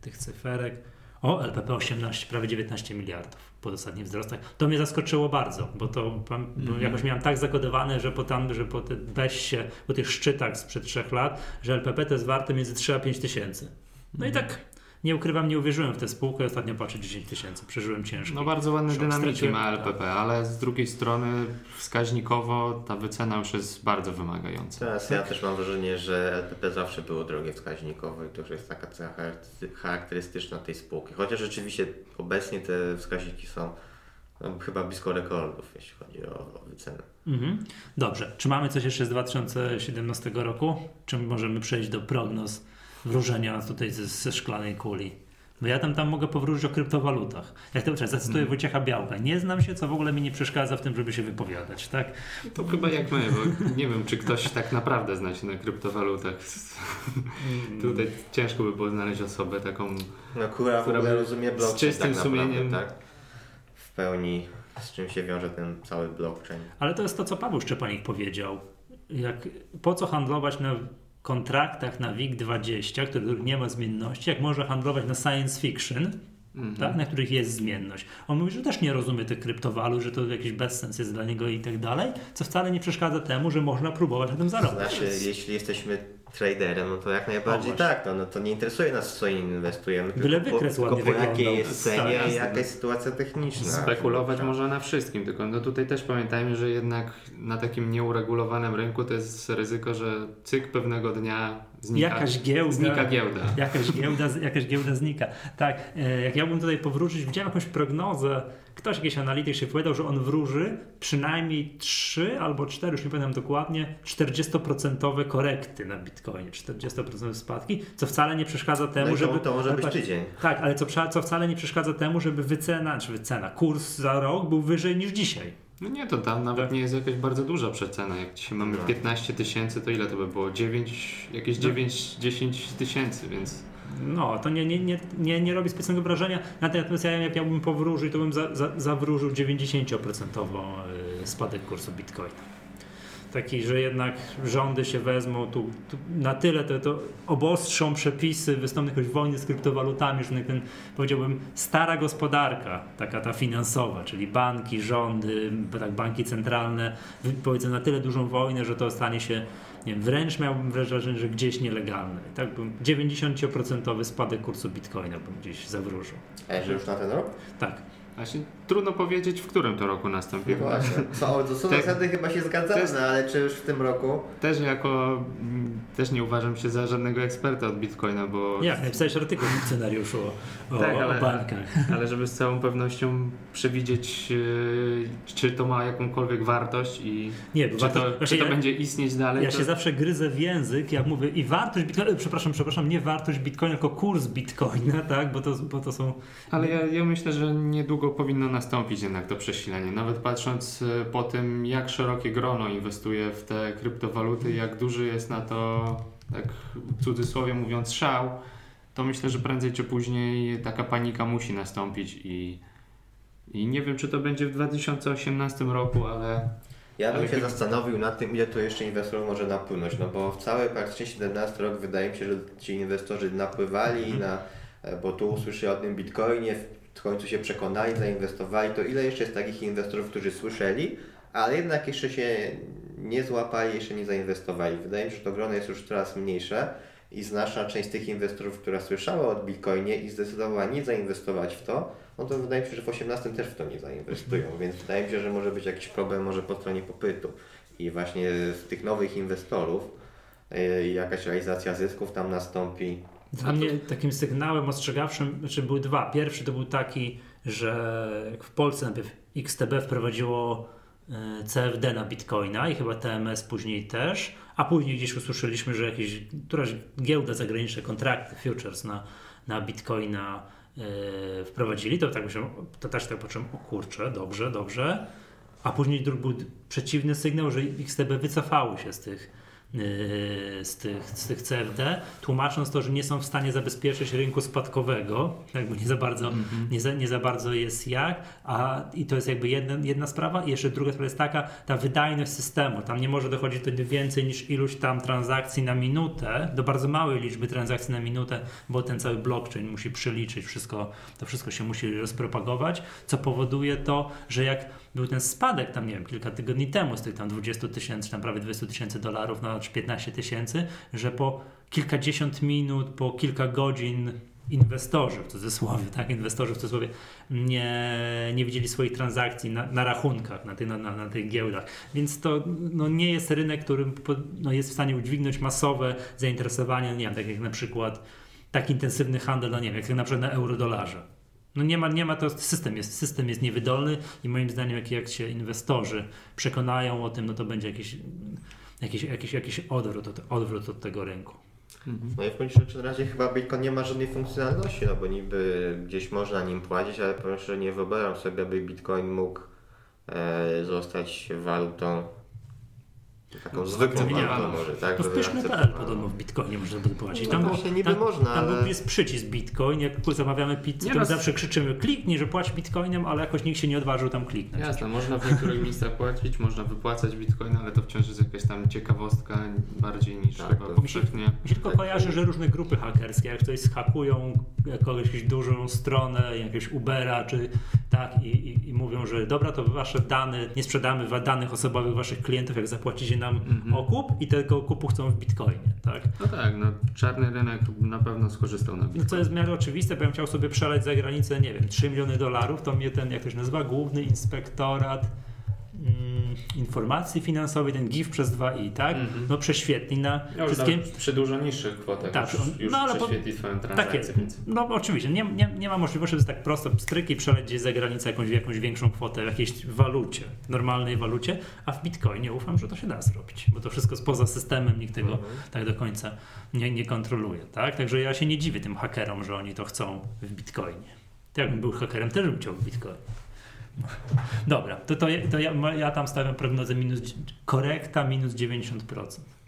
tych cyferek. O, LPP 18, prawie 19 miliardów po ostatnich wzrostach. To mnie zaskoczyło bardzo, bo to Mhm. jakoś miałem tak zakodowane, że po tam, że po te beście, po tych szczytach sprzed trzech lat, że LPP to jest warte między 3 a 5 tysięcy. No i Mhm. tak nie ukrywam, nie uwierzyłem w tę spółkę, ostatnio patrzę 10 tysięcy, przeżyłem ciężko. No bardzo ładne dynamiki ma LPP, ale z drugiej strony wskaźnikowo ta wycena już jest bardzo wymagająca. Teraz ja też mam wrażenie, że LPP zawsze było drogie wskaźnikowo i to już jest taka cecha charaktery- charakterystyczna tej spółki. Chociaż rzeczywiście obecnie te wskaźniki są no, chyba blisko rekordów, jeśli chodzi o, o wycenę. Mhm. Dobrze, czy mamy coś jeszcze z 2017 roku? Czy możemy przejść do prognoz wróżenia tutaj ze, ze szklanej kuli? Bo ja tam, tam mogę powrócić o kryptowalutach. Jak to czekaj, zacytuję Mhm. Wojciecha Białka. Nie znam się, co w ogóle mi nie przeszkadza w tym, żeby się wypowiadać, tak? To chyba jak my, bo nie wiem, czy ktoś tak naprawdę zna się na kryptowalutach. Tutaj ciężko by było znaleźć osobę taką. No która w Która ogóle by rozumie blockchain z czystym tak naprawdę, sumieniem- tak? W pełni z czym się wiąże ten cały blockchain. Ale to jest to, co Paweł Szczepanik powiedział. Jak, po co handlować na kontraktach na WIG20, których nie ma zmienności, jak można handlować na science fiction, Mhm. tak, na których jest zmienność. On mówi, że też nie rozumie tych kryptowalut, że to jakiś bezsens jest dla niego i tak dalej, co wcale nie przeszkadza temu, że można próbować na tym zarobić. Znaczy, jeśli jesteśmy traderem, no to jak najbardziej O, tak, no, no to nie interesuje nas w co inwestujemy, Byle tylko po, wykres tylko ładnie po jakiej jest cenie i jaka jest sytuacja techniczna. Spekulować Tak. można na wszystkim, tylko no tutaj też pamiętajmy, że jednak na takim nieuregulowanym rynku to jest ryzyko, że cyk pewnego dnia znika, Jakaś giełda. znika giełda. Jakaś giełda, jakaś giełda znika. Tak, e, jak ja bym tutaj powrócić, widziałem jakąś prognozę, ktoś, jakiś analityk się powiedział, że on wróży przynajmniej 3 albo 4, już nie pamiętam dokładnie, 40% korekty na Bitcoinie, 40% spadki, co wcale nie przeszkadza temu, No to, żeby... to może być tydzień. Tak, ale co, co wcale nie przeszkadza temu, żeby wycena, czy wycena, kurs za rok był wyżej niż dzisiaj. No nie, to tam nawet Tak. nie jest jakaś bardzo duża przecena. Jak dzisiaj mamy No. 15 tysięcy, to ile to by było? 9, jakieś No. 9-10 tysięcy, więc No, to nie, nie, nie, nie, nie robi specjalnego wrażenia. Natomiast ja, jak miałbym powróżyć, to bym za, za, zawróżył 90% y, spadek kursu Bitcoina. Taki, że jednak rządy się wezmą tu, tu na tyle to, to obostrzą przepisy, wystąpią jakąś wojny z kryptowalutami, że ten, powiedziałbym, stara gospodarka, taka ta finansowa, czyli banki, rządy, tak, banki centralne, powiedzą na tyle dużą wojnę, że to stanie się nie wiem, wręcz miałbym wrażenie, że gdzieś nielegalne. Tak bym 90% spadek kursu Bitcoina bym gdzieś zawróżył. A że już na ten rok? Tak. właśnie trudno powiedzieć, w którym to roku nastąpi. No właśnie. Co, to są Tak. zasady chyba się zgadzamy, Też- no, ale czy już w tym roku? Też jako, mm, też nie uważam się za żadnego eksperta od Bitcoina, bo... Jak, napisałeś artykuł w scenariuszu o, o, Tak, ale- o bankach. Ale żeby z całą pewnością przewidzieć, yy, czy to ma jakąkolwiek wartość i Nie, bo czy warto, to, właśnie czy to ja, będzie istnieć dalej. ja to... się zawsze gryzę w język, jak mówię i wartość bitcoina, e, przepraszam, przepraszam, nie wartość bitcoina, tylko kurs bitcoina, tak, bo to, bo to są Ale ja, ja myślę, że niedługo powinno nastąpić jednak to przesilenie. Nawet patrząc e, po tym, jak szerokie grono inwestuje w te kryptowaluty, jak duży jest na to, tak w cudzysłowie mówiąc, szał, to myślę, że prędzej czy później taka panika musi nastąpić i, i nie wiem, czy to będzie w 2018 roku, ale Ja bym się zastanowił nad tym, ile to jeszcze inwestorów może napłynąć, no bo w cały praktycznie 17 rok wydaje mi się, że ci inwestorzy napływali na, e, bo tu usłyszeli o tym bitcoinie, w końcu się przekonali, zainwestowali, to ile jeszcze jest takich inwestorów, którzy słyszeli, ale jednak jeszcze się nie złapali, jeszcze nie zainwestowali. Wydaje mi się, że to grono jest już coraz mniejsze i znaczna część tych inwestorów, która słyszała o bitcoinie i zdecydowała nie zainwestować w to, no to wydaje mi się, że w 18 też w to nie zainwestują, więc wydaje mi się, że może być jakiś problem może po stronie popytu i właśnie z tych nowych inwestorów yy, jakaś realizacja zysków tam nastąpi. Dla mnie takim sygnałem ostrzegawczym, znaczy były dwa. Pierwszy to był taki, że w Polsce najpierw XTB wprowadziło e, CFD na Bitcoina i chyba TMS później też, a później gdzieś usłyszeliśmy, że jakieś, któraś giełda zagraniczne kontrakty, futures na, na Bitcoina e, wprowadzili, to tak myślałem, to też tak poczułem, o kurczę, dobrze, dobrze. A później drugi był przeciwny sygnał, że XTB wycofały się z tych, yy, z tych, z tych CFD, tłumacząc to, że nie są w stanie zabezpieczyć rynku spadkowego, jakby nie za bardzo, nie za, nie za bardzo jest jak, a i to jest jakby jedna, jedna sprawa. I jeszcze druga sprawa jest taka, ta wydajność systemu, tam nie może dochodzić do więcej niż iluś tam transakcji na minutę, do bardzo małej liczby transakcji na minutę, bo ten cały blockchain musi przeliczyć wszystko, to wszystko się musi rozpropagować, co powoduje to, że jak był ten spadek tam, nie wiem, kilka tygodni temu z tych tam 20 tysięcy, tam prawie 20 tysięcy dolarów na 15 tysięcy, że po kilkadziesiąt minut, po kilka godzin inwestorzy, w cudzysłowie, tak, inwestorzy w cudzysłowie nie, nie widzieli swoich transakcji na, na rachunkach, na, tych, na, na, tych giełdach, więc to no, nie jest rynek, którym po- no, jest w stanie udźwignąć masowe zainteresowanie, nie wiem, tak jak na przykład tak intensywny handel, no nie wiem, jak na przykład na eurodolarze. No nie ma, nie ma to, system jest, system jest niewydolny i moim zdaniem jak, jak się inwestorzy przekonają o tym, no to będzie jakiś, jakiś, jakiś, jakiś odwrót, od, odwrót od tego rynku. No i w na razie chyba Bitcoin nie ma żadnej funkcjonalności, no bo niby gdzieś można nim płacić, ale powiem szczerze, nie wyobrażam sobie, aby Bitcoin mógł e, zostać walutą taką zwykłą akceptowaną. walutą może, tak? No w żeby pyszny.pl akceptowaną. podobno w Bitcoinie można by płacić. No Tam, właśnie, było, niby tam, można, tam ale- jest przycisk Bitcoin, jak zamawiamy pizzę, Nie to no, zawsze krzyczymy kliknij, że płać Bitcoinem, ale jakoś nikt się nie odważył tam kliknąć. Jasne, można w niektórych miejscach płacić, można wypłacać bitcoin, ale to wciąż jest jakaś tam ciekawostka bardziej niż Tak, chyba to- powszechnie. Mi się tylko kojarzy, że różne grupy hakerskie, jak ktoś schakują jakąś dużą stronę, jakiegoś Ubera, czy tak, i, i, i mówią, że dobra, to wasze dane, nie sprzedamy danych osobowych waszych klientów, jak zapłacicie nam Mhm. okup i tego okupu chcą w bitcoinie, tak? No tak, no czarny rynek na pewno skorzystał na No bitcoin. co jest w miarę oczywiste, bo ja bym chciał sobie przelać za granicę, nie wiem, 3 miliony dolarów, to mnie ten, jak to się nazywa, Główny Inspektorat Informacji Finansowej, ten GIF przez 2i, tak? Mhm. No prześwietli na już wszystkie... przy dużo niższych kwotach Tak, już, on- już no ale po- prześwietli swoją Tak transakcję. jest. więc- No oczywiście, nie, nie, nie ma możliwości, że jest tak prosto pstryk i przeleć gdzieś za granicę jakąś, jakąś większą kwotę w jakiejś walucie, normalnej walucie, a w Bitcoinie ufam, że to się da zrobić, bo to wszystko spoza systemem, nikt tego tak do końca nie, nie kontroluje, tak? Także ja się nie dziwię tym hakerom, że oni to chcą w Bitcoinie. To jakbym był hakerem, też bym chciał w Bitcoinie. Dobra, to, to, ja- to ja, ja tam stawiam prognozę minus, korekta minus 90%.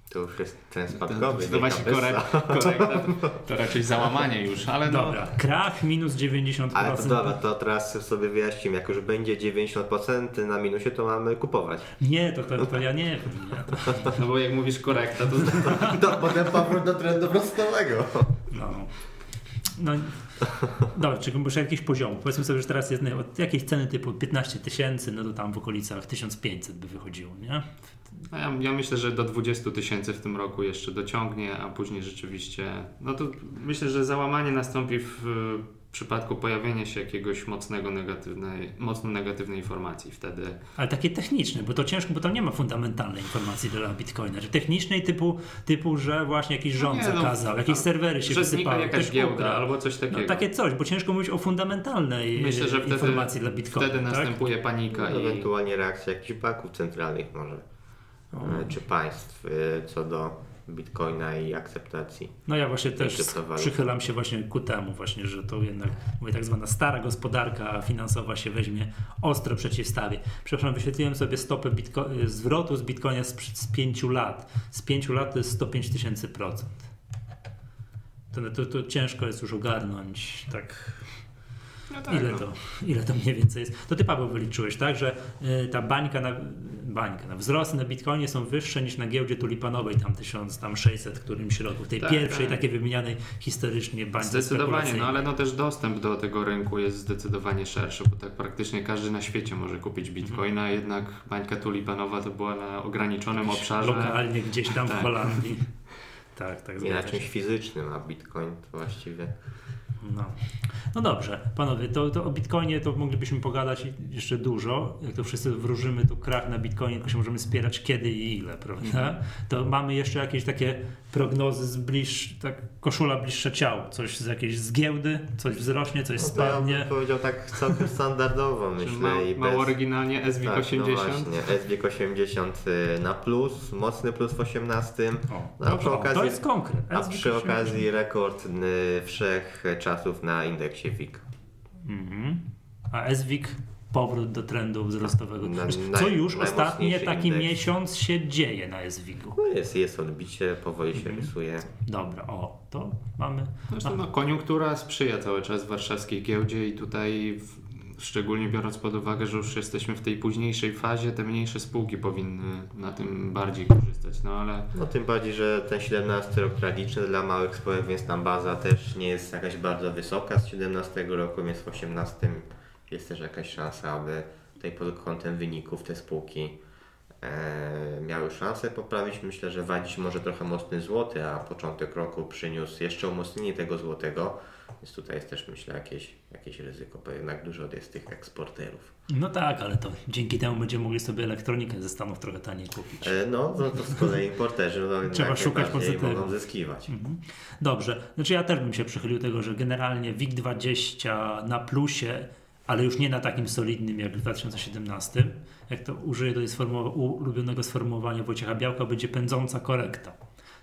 To już jest ten To, spadkowy. to nie właśnie korekta, to raczej załamanie już, ale no. Dobra, krach minus 90%. Ale to dobra, to teraz sobie wyjaśnimy, jak już będzie 90% na minusie, to mamy kupować. Nie, to, to, to ja nie wiem. Nie, to, No bo jak mówisz korekta, to To potem powrót do trendu prostowego. no. no. Dobra, czyli muszę jakiś poziom. Powiedzmy sobie, że teraz jest nie, od jakiejś ceny typu 15 tysięcy, no to tam w okolicach 1500 by wychodziło, nie? No ja, ja myślę, że do 20 tysięcy w tym roku jeszcze dociągnie, a później rzeczywiście, no to myślę, że załamanie nastąpi w przypadku pojawienia się jakiegoś mocnego negatywnej, mocno negatywnej informacji wtedy. Ale takie techniczne, bo to ciężko, bo tam nie ma fundamentalnej informacji dla Bitcoina. Czy technicznej typu, typu że właśnie jakiś rząd nie, no, zakazał, jakieś serwery się wysypały, jakaś ktoś giełda ukradł. albo coś takiego. No, takie coś, bo ciężko mówić o fundamentalnej Myślę, że wtedy, informacji dla Bitcoina. wtedy tak? następuje panika i Ewentualnie reakcja jakichś banków centralnych może, O. e, czy państw e, co do bitcoina i akceptacji. No ja właśnie też przychylam się właśnie ku temu właśnie, że to jednak mówię, tak zwana stara gospodarka finansowa się weźmie ostro przeciwstawi. Przepraszam, wyświetliłem sobie stopę bitco- zwrotu z bitcoina sprzed z 5 lat. Z 5 lat to jest 105 tysięcy procent. To, to, to ciężko jest już ogarnąć tak no tak, Ile no. to, ile to mniej więcej jest? To ty Paweł wyliczyłeś, tak, że y, ta bańka na, bańka na wzrosty na Bitcoinie są wyższe niż na giełdzie tulipanowej tam 1600 którymś roku, w tej Tak, pierwszej tak. takiej wymienianej historycznie bańce Zdecydowanie, no ale no też dostęp do tego rynku jest zdecydowanie szerszy, bo tak praktycznie każdy na świecie może kupić bitcoina, Mhm. jednak bańka tulipanowa to była na ograniczonym obszarze. Lokalnie gdzieś tam w Tak. Holandii. Tak, tak. Nie na czymś fizycznym, a bitcoin to właściwie No. no dobrze, panowie, to, to o Bitcoinie to moglibyśmy pogadać jeszcze dużo. Jak to wszyscy wróżymy, to krach na Bitcoinie, tylko się możemy spierać kiedy i ile, prawda? To mamy jeszcze jakieś takie prognozy z bliż, tak koszula bliższe ciału. Coś z jakiejś z giełdy, coś wzrośnie, coś No to ja spadnie. bym powiedział tak całkiem standardowo myślę ma, i mało bez... oryginalnie SWIG Tak, 80. no właśnie, SWIG 80 y, na plus, mocny plus w 18, O, No, dobrze, przy o, to okazji- jest konkret. a przy 80. okazji rekord y, wszech czasów na indeksie WIG. Mhm. A SWIG powrót do trendu wzrostowego. Na- naj- Co już ostatnie taki indeks. miesiąc się dzieje na SWIG-u. No jest, jest odbicie, powoli się Mhm. rysuje. Dobra, o, to mamy. Zresztą no, koniunktura sprzyja cały czas warszawskiej giełdzie i tutaj w, szczególnie biorąc pod uwagę, że już jesteśmy w tej późniejszej fazie, te mniejsze spółki powinny na tym bardziej korzystać, no ale No tym bardziej, że ten 17 rok tragiczny dla małych spółek, więc tam baza też nie jest jakaś bardzo wysoka z 17 roku, więc w 18 jest też jakaś szansa, aby tutaj pod kątem wyników te spółki e, miały szansę poprawić. Myślę, że wadzić może trochę mocny złoty, a początek roku przyniósł jeszcze umocnienie tego złotego, więc tutaj jest też myślę jakieś, jakieś ryzyko, bo jednak dużo jest tych eksporterów. No tak, ale to dzięki temu będziemy mogli sobie elektronikę ze Stanów trochę taniej kupić. E, no, no to z kolei importerzy no, Trzeba szukać pozytywu. mogą zyskiwać. Mhm. Dobrze, znaczy ja też bym się przychylił tego, że generalnie WIG20 na plusie, ale już nie na takim solidnym jak w 2017. Jak to użyję do sformułowa- ulubionego sformułowania Wojciecha Białka, będzie pędząca korekta.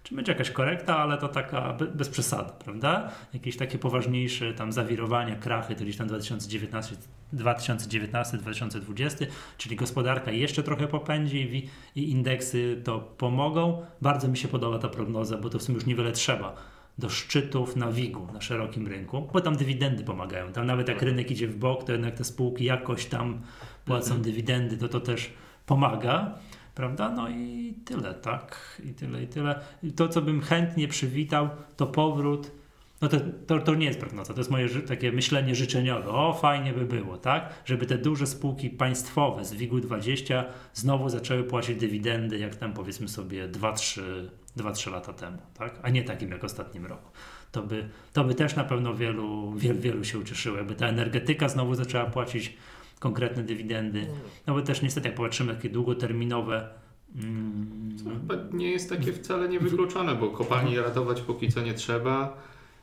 Czy będzie jakaś korekta, ale to taka be, bez przesady, prawda? Jakieś takie poważniejsze tam zawirowania, krachy, gdzieś tam 2019, 2019-2020, czyli gospodarka jeszcze trochę popędzi i indeksy to pomogą. Bardzo mi się podoba ta prognoza, bo to w sumie już niewiele trzeba do szczytów na WIG-u, na szerokim rynku, bo tam dywidendy pomagają. Tam nawet jak rynek idzie w bok, to jednak te spółki jakoś tam płacą dywidendy, to to też pomaga. Prawda? No i tyle, tak? I tyle, i tyle. I to, co bym chętnie przywitał, to powrót. No to, to, to nie jest prognoza, to jest moje takie myślenie życzeniowe. O, fajnie by było, tak? Żeby te duże spółki państwowe z WIG-u 20 znowu zaczęły płacić dywidendy, jak tam powiedzmy sobie 2-3 2-3 lata temu, tak? A nie takim jak w ostatnim roku. To by, to by też na pewno wielu, wielu, wielu się ucieszyło, jakby ta energetyka znowu zaczęła płacić konkretne dywidendy. No bo też niestety jak popatrzymy takie długoterminowe mm, To chyba nie jest takie wcale niewykluczone, bo kopalni ratować póki co nie trzeba.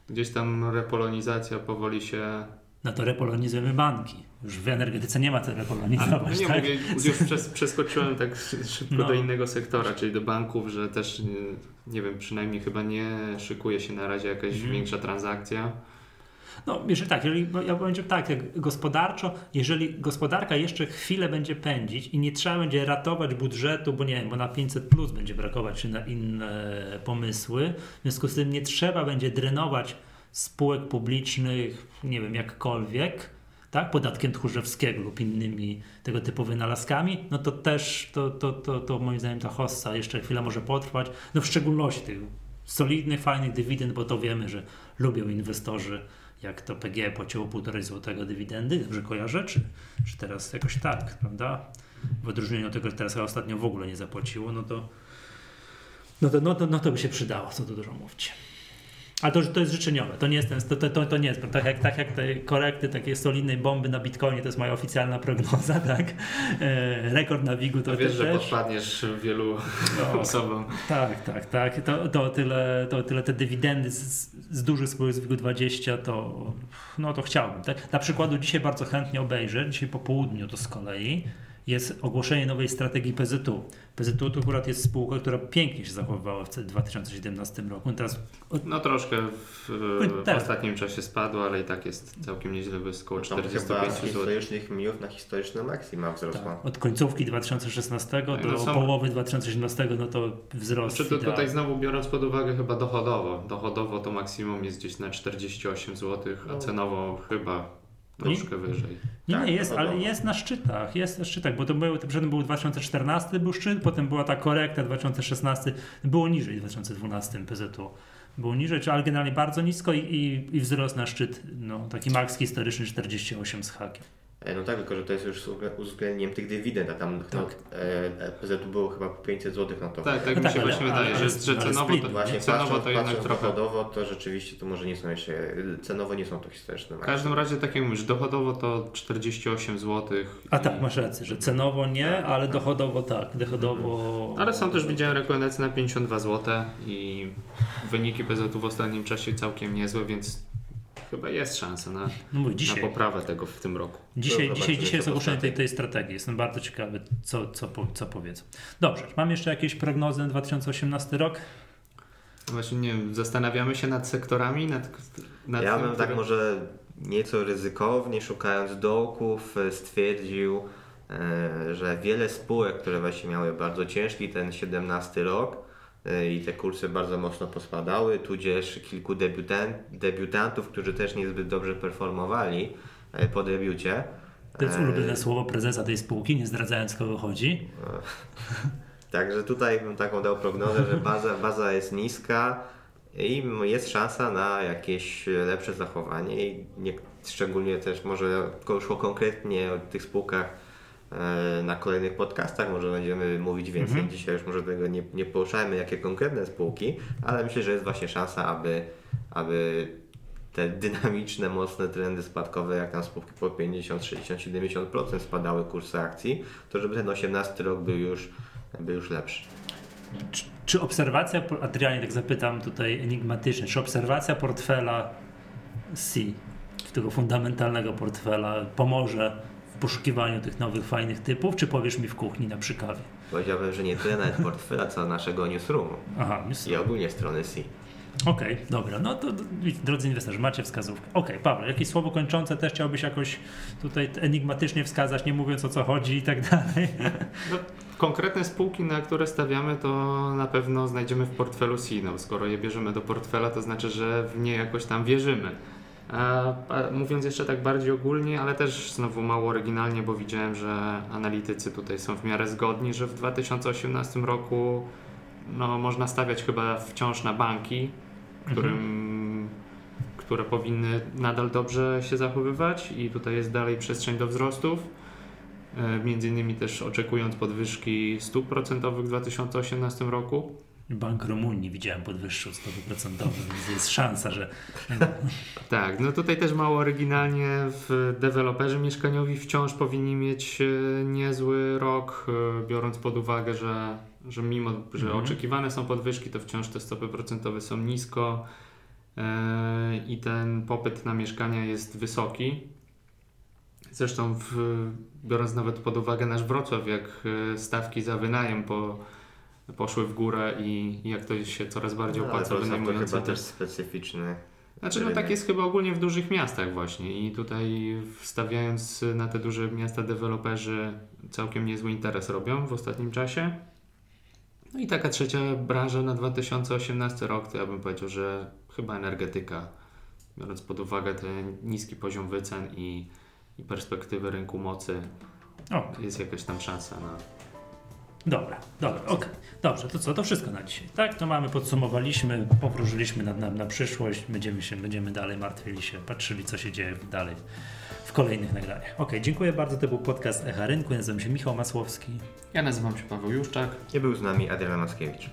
Gdzieś tam repolonizacja powoli się. no to repolonizujemy banki. Już w energetyce nie ma co A, repolonizować, nie tak? mówię, już przeskoczyłem tak szy- szybko No. do innego sektora, czyli do banków, że też y, nie wiem, przynajmniej chyba nie szykuje się na razie jakaś Mhm. większa transakcja. No, jeżeli tak, jeżeli, bo ja powiem tak, gospodarczo, jeżeli gospodarka jeszcze chwilę będzie pędzić i nie trzeba będzie ratować budżetu, bo nie wiem, bo na 500 plus będzie brakować czy na inne pomysły, w związku z tym nie trzeba będzie drenować spółek publicznych, nie wiem, jakkolwiek, tak, podatkiem tchórzewskiego lub innymi tego typu wynalazkami, no to też to, to, to, to moim zdaniem ta hossa jeszcze chwilę może potrwać, no w szczególności tych solidnych, fajnych dywidend, bo to wiemy, że lubią inwestorzy, jak to PG płaciło 1,5 złotego dywidendy, dobrze kojarzę, czy, czy teraz jakoś tak, prawda? W odróżnieniu od tego, że teraz ostatnio w ogóle nie zapłaciło, no to no to, no to, no to by się przydało, co tu dużo mówić. A to, to jest życzeniowe, to nie jest, ten, to, to, to nie jest, tak jak, tak jak te korekty takiej solidnej bomby na Bitcoinie, to jest moja oficjalna prognoza, tak? E, rekord na WIG-u to To wiesz, też. że podpadniesz wielu No. osobom. Tak, tak, tak. To, to, tyle, to tyle te dywidendy z, z dużych spółek z WIG-20 to, no to chciałbym. Tak? Dla przykładu dzisiaj bardzo chętnie obejrzę, dzisiaj po południu to z kolei jest ogłoszenie nowej strategii PZU. PZU to akurat jest spółka, która pięknie się zachowywała w 2017 roku. Teraz No troszkę w, w Tak. ostatnim czasie spadło, ale i tak jest całkiem nieźle, bo jest około Tam chyba 45 z zł. historycznych minut na historyczne maksima wzrosła. tak, od końcówki 2016 do No są- połowy 2017 no to wzrost. Znaczy to idea. tutaj znowu biorąc pod uwagę chyba dochodowo. Dochodowo to maksimum jest gdzieś na 48 zł, a No. cenowo chyba troszkę wyżej. Nie, Tak, nie, jest, to ale jest na szczytach, jest na szczytach, bo to był, przedtem był 2014 był szczyt, potem była ta korekta 2016, było niżej w 2012 PZU. Było niżej, ale generalnie bardzo nisko i, i, i wzrost na szczyt, no taki maks historyczny 48 z hakiem. E, No tak, tylko że to jest już z uwzglę- uwzględnieniem tych dywidend, a tam no, Tak. e, e, PZU było chyba po 500 zł na to. Tak, tak No mi tak, się ale- właśnie ale- wydaje, ale- że, że ale cenowo to, Właśnie cenowo patrząc, to jednak patrząc trochę. dochodowo, to rzeczywiście to może nie są jeszcze, cenowo nie są to historyczne W każdym razie, tak jak mówisz, dochodowo to 48 zł. A tak, masz rację, że cenowo nie, Tak, ale tak. dochodowo tak, dochodowo... Ale są też, widziałem rekomendacje na 52 zł i wyniki PZU w ostatnim czasie całkiem niezłe, więc chyba jest szansa na, No mówię, na dzisiaj, poprawę tego w tym roku. dzisiaj, To dzisiaj, dzisiaj jest ogłoszenie tej, tej strategii, jestem bardzo ciekawy, co, co, co powiedzą. Dobrze, mam jeszcze jakieś prognozy na 2018 rok? Właśnie nie zastanawiamy się nad sektorami, nad, nad Ja tym, bym tak może nieco ryzykownie, szukając dołków, e, stwierdził, e, że wiele spółek, które właśnie miały bardzo ciężki ten 17 rok i te kursy bardzo mocno pospadały, tudzież kilku debiutant, debiutantów, którzy też niezbyt dobrze performowali e, po debiucie. To jest E, ulubione słowo prezesa tej spółki, nie zdradzając kogo chodzi. Także tutaj bym taką dał prognozę, że baza, baza jest niska i jest szansa na jakieś lepsze zachowanie i nie, szczególnie też może szło konkretnie o tych spółkach e, na kolejnych podcastach, może będziemy mówić więcej. Mhm. Dzisiaj już może tego nie, nie poruszajmy, jakie konkretne spółki, ale myślę, że jest właśnie szansa, aby, aby te dynamiczne, mocne trendy spadkowe, jak tam spółki po 50, 60, 70% spadały kursy akcji, to żeby ten 18 rok był już, był już lepszy. Czy, czy obserwacja, Adrianie tak zapytam tutaj enigmatycznie, czy obserwacja portfela C, tego fundamentalnego portfela pomoże poszukiwaniu tych nowych, fajnych typów, czy powiesz mi w kuchni na przy kawie? Powiedziałbym, że nie tyle nawet portfela, co naszego newsroomu Aha, jest- i ogólnie strony C. okej, dobra, no to drodzy inwestorzy, macie wskazówkę. Okej, Paweł, jakieś słowo kończące też chciałbyś jakoś tutaj enigmatycznie wskazać, nie mówiąc o co chodzi i tak dalej. No, konkretne spółki, na które stawiamy, to na pewno znajdziemy w portfelu Sino. Skoro je bierzemy do portfela, to znaczy, że w nie jakoś tam wierzymy. Mówiąc jeszcze tak bardziej ogólnie, ale też znowu mało oryginalnie, bo widziałem, że analitycy tutaj są w miarę zgodni, że w 2018 roku no, można stawiać chyba wciąż na banki, którym, które powinny nadal dobrze się zachowywać i tutaj jest dalej przestrzeń do wzrostów. E, Między innymi też oczekując podwyżki stóp procentowych w 2018 roku. Bank Rumunii widziałem podwyższył stopy procentowe, więc jest szansa, że Tak, no tutaj też mało oryginalnie w deweloperzy mieszkaniowi wciąż powinni mieć e, niezły rok, e, biorąc pod uwagę, że, że mimo, że Mhm. oczekiwane są podwyżki, to wciąż te stopy procentowe są nisko e, i ten popyt na mieszkania jest wysoki. Zresztą w, biorąc nawet pod uwagę nasz Wrocław, jak stawki za wynajem po, poszły w górę i, i jak to się coraz bardziej No, opłaca to, chyba też specyficzny. Znaczy, no tak jest chyba ogólnie w dużych miastach właśnie i tutaj wstawiając na te duże miasta deweloperzy całkiem niezły interes robią w ostatnim czasie. No i taka trzecia branża na 2018 rok, to ja bym powiedział, że chyba energetyka, biorąc pod uwagę ten niski poziom wycen i, i perspektywy rynku mocy, o, jest jakaś tam szansa na, Dobra, dobra, okej. Dobrze, to co, to wszystko na dzisiaj. Tak, to mamy, podsumowaliśmy, powróżyliśmy na, na, na przyszłość, będziemy się, będziemy dalej martwili się, patrzyli, co się dzieje dalej w kolejnych nagraniach. Okej, dziękuję bardzo, to był podcast Echa Rynku, nazywam się Michał Masłowski. Ja nazywam się Paweł Juszczak. Nie był z nami Adrian Mackiewicz.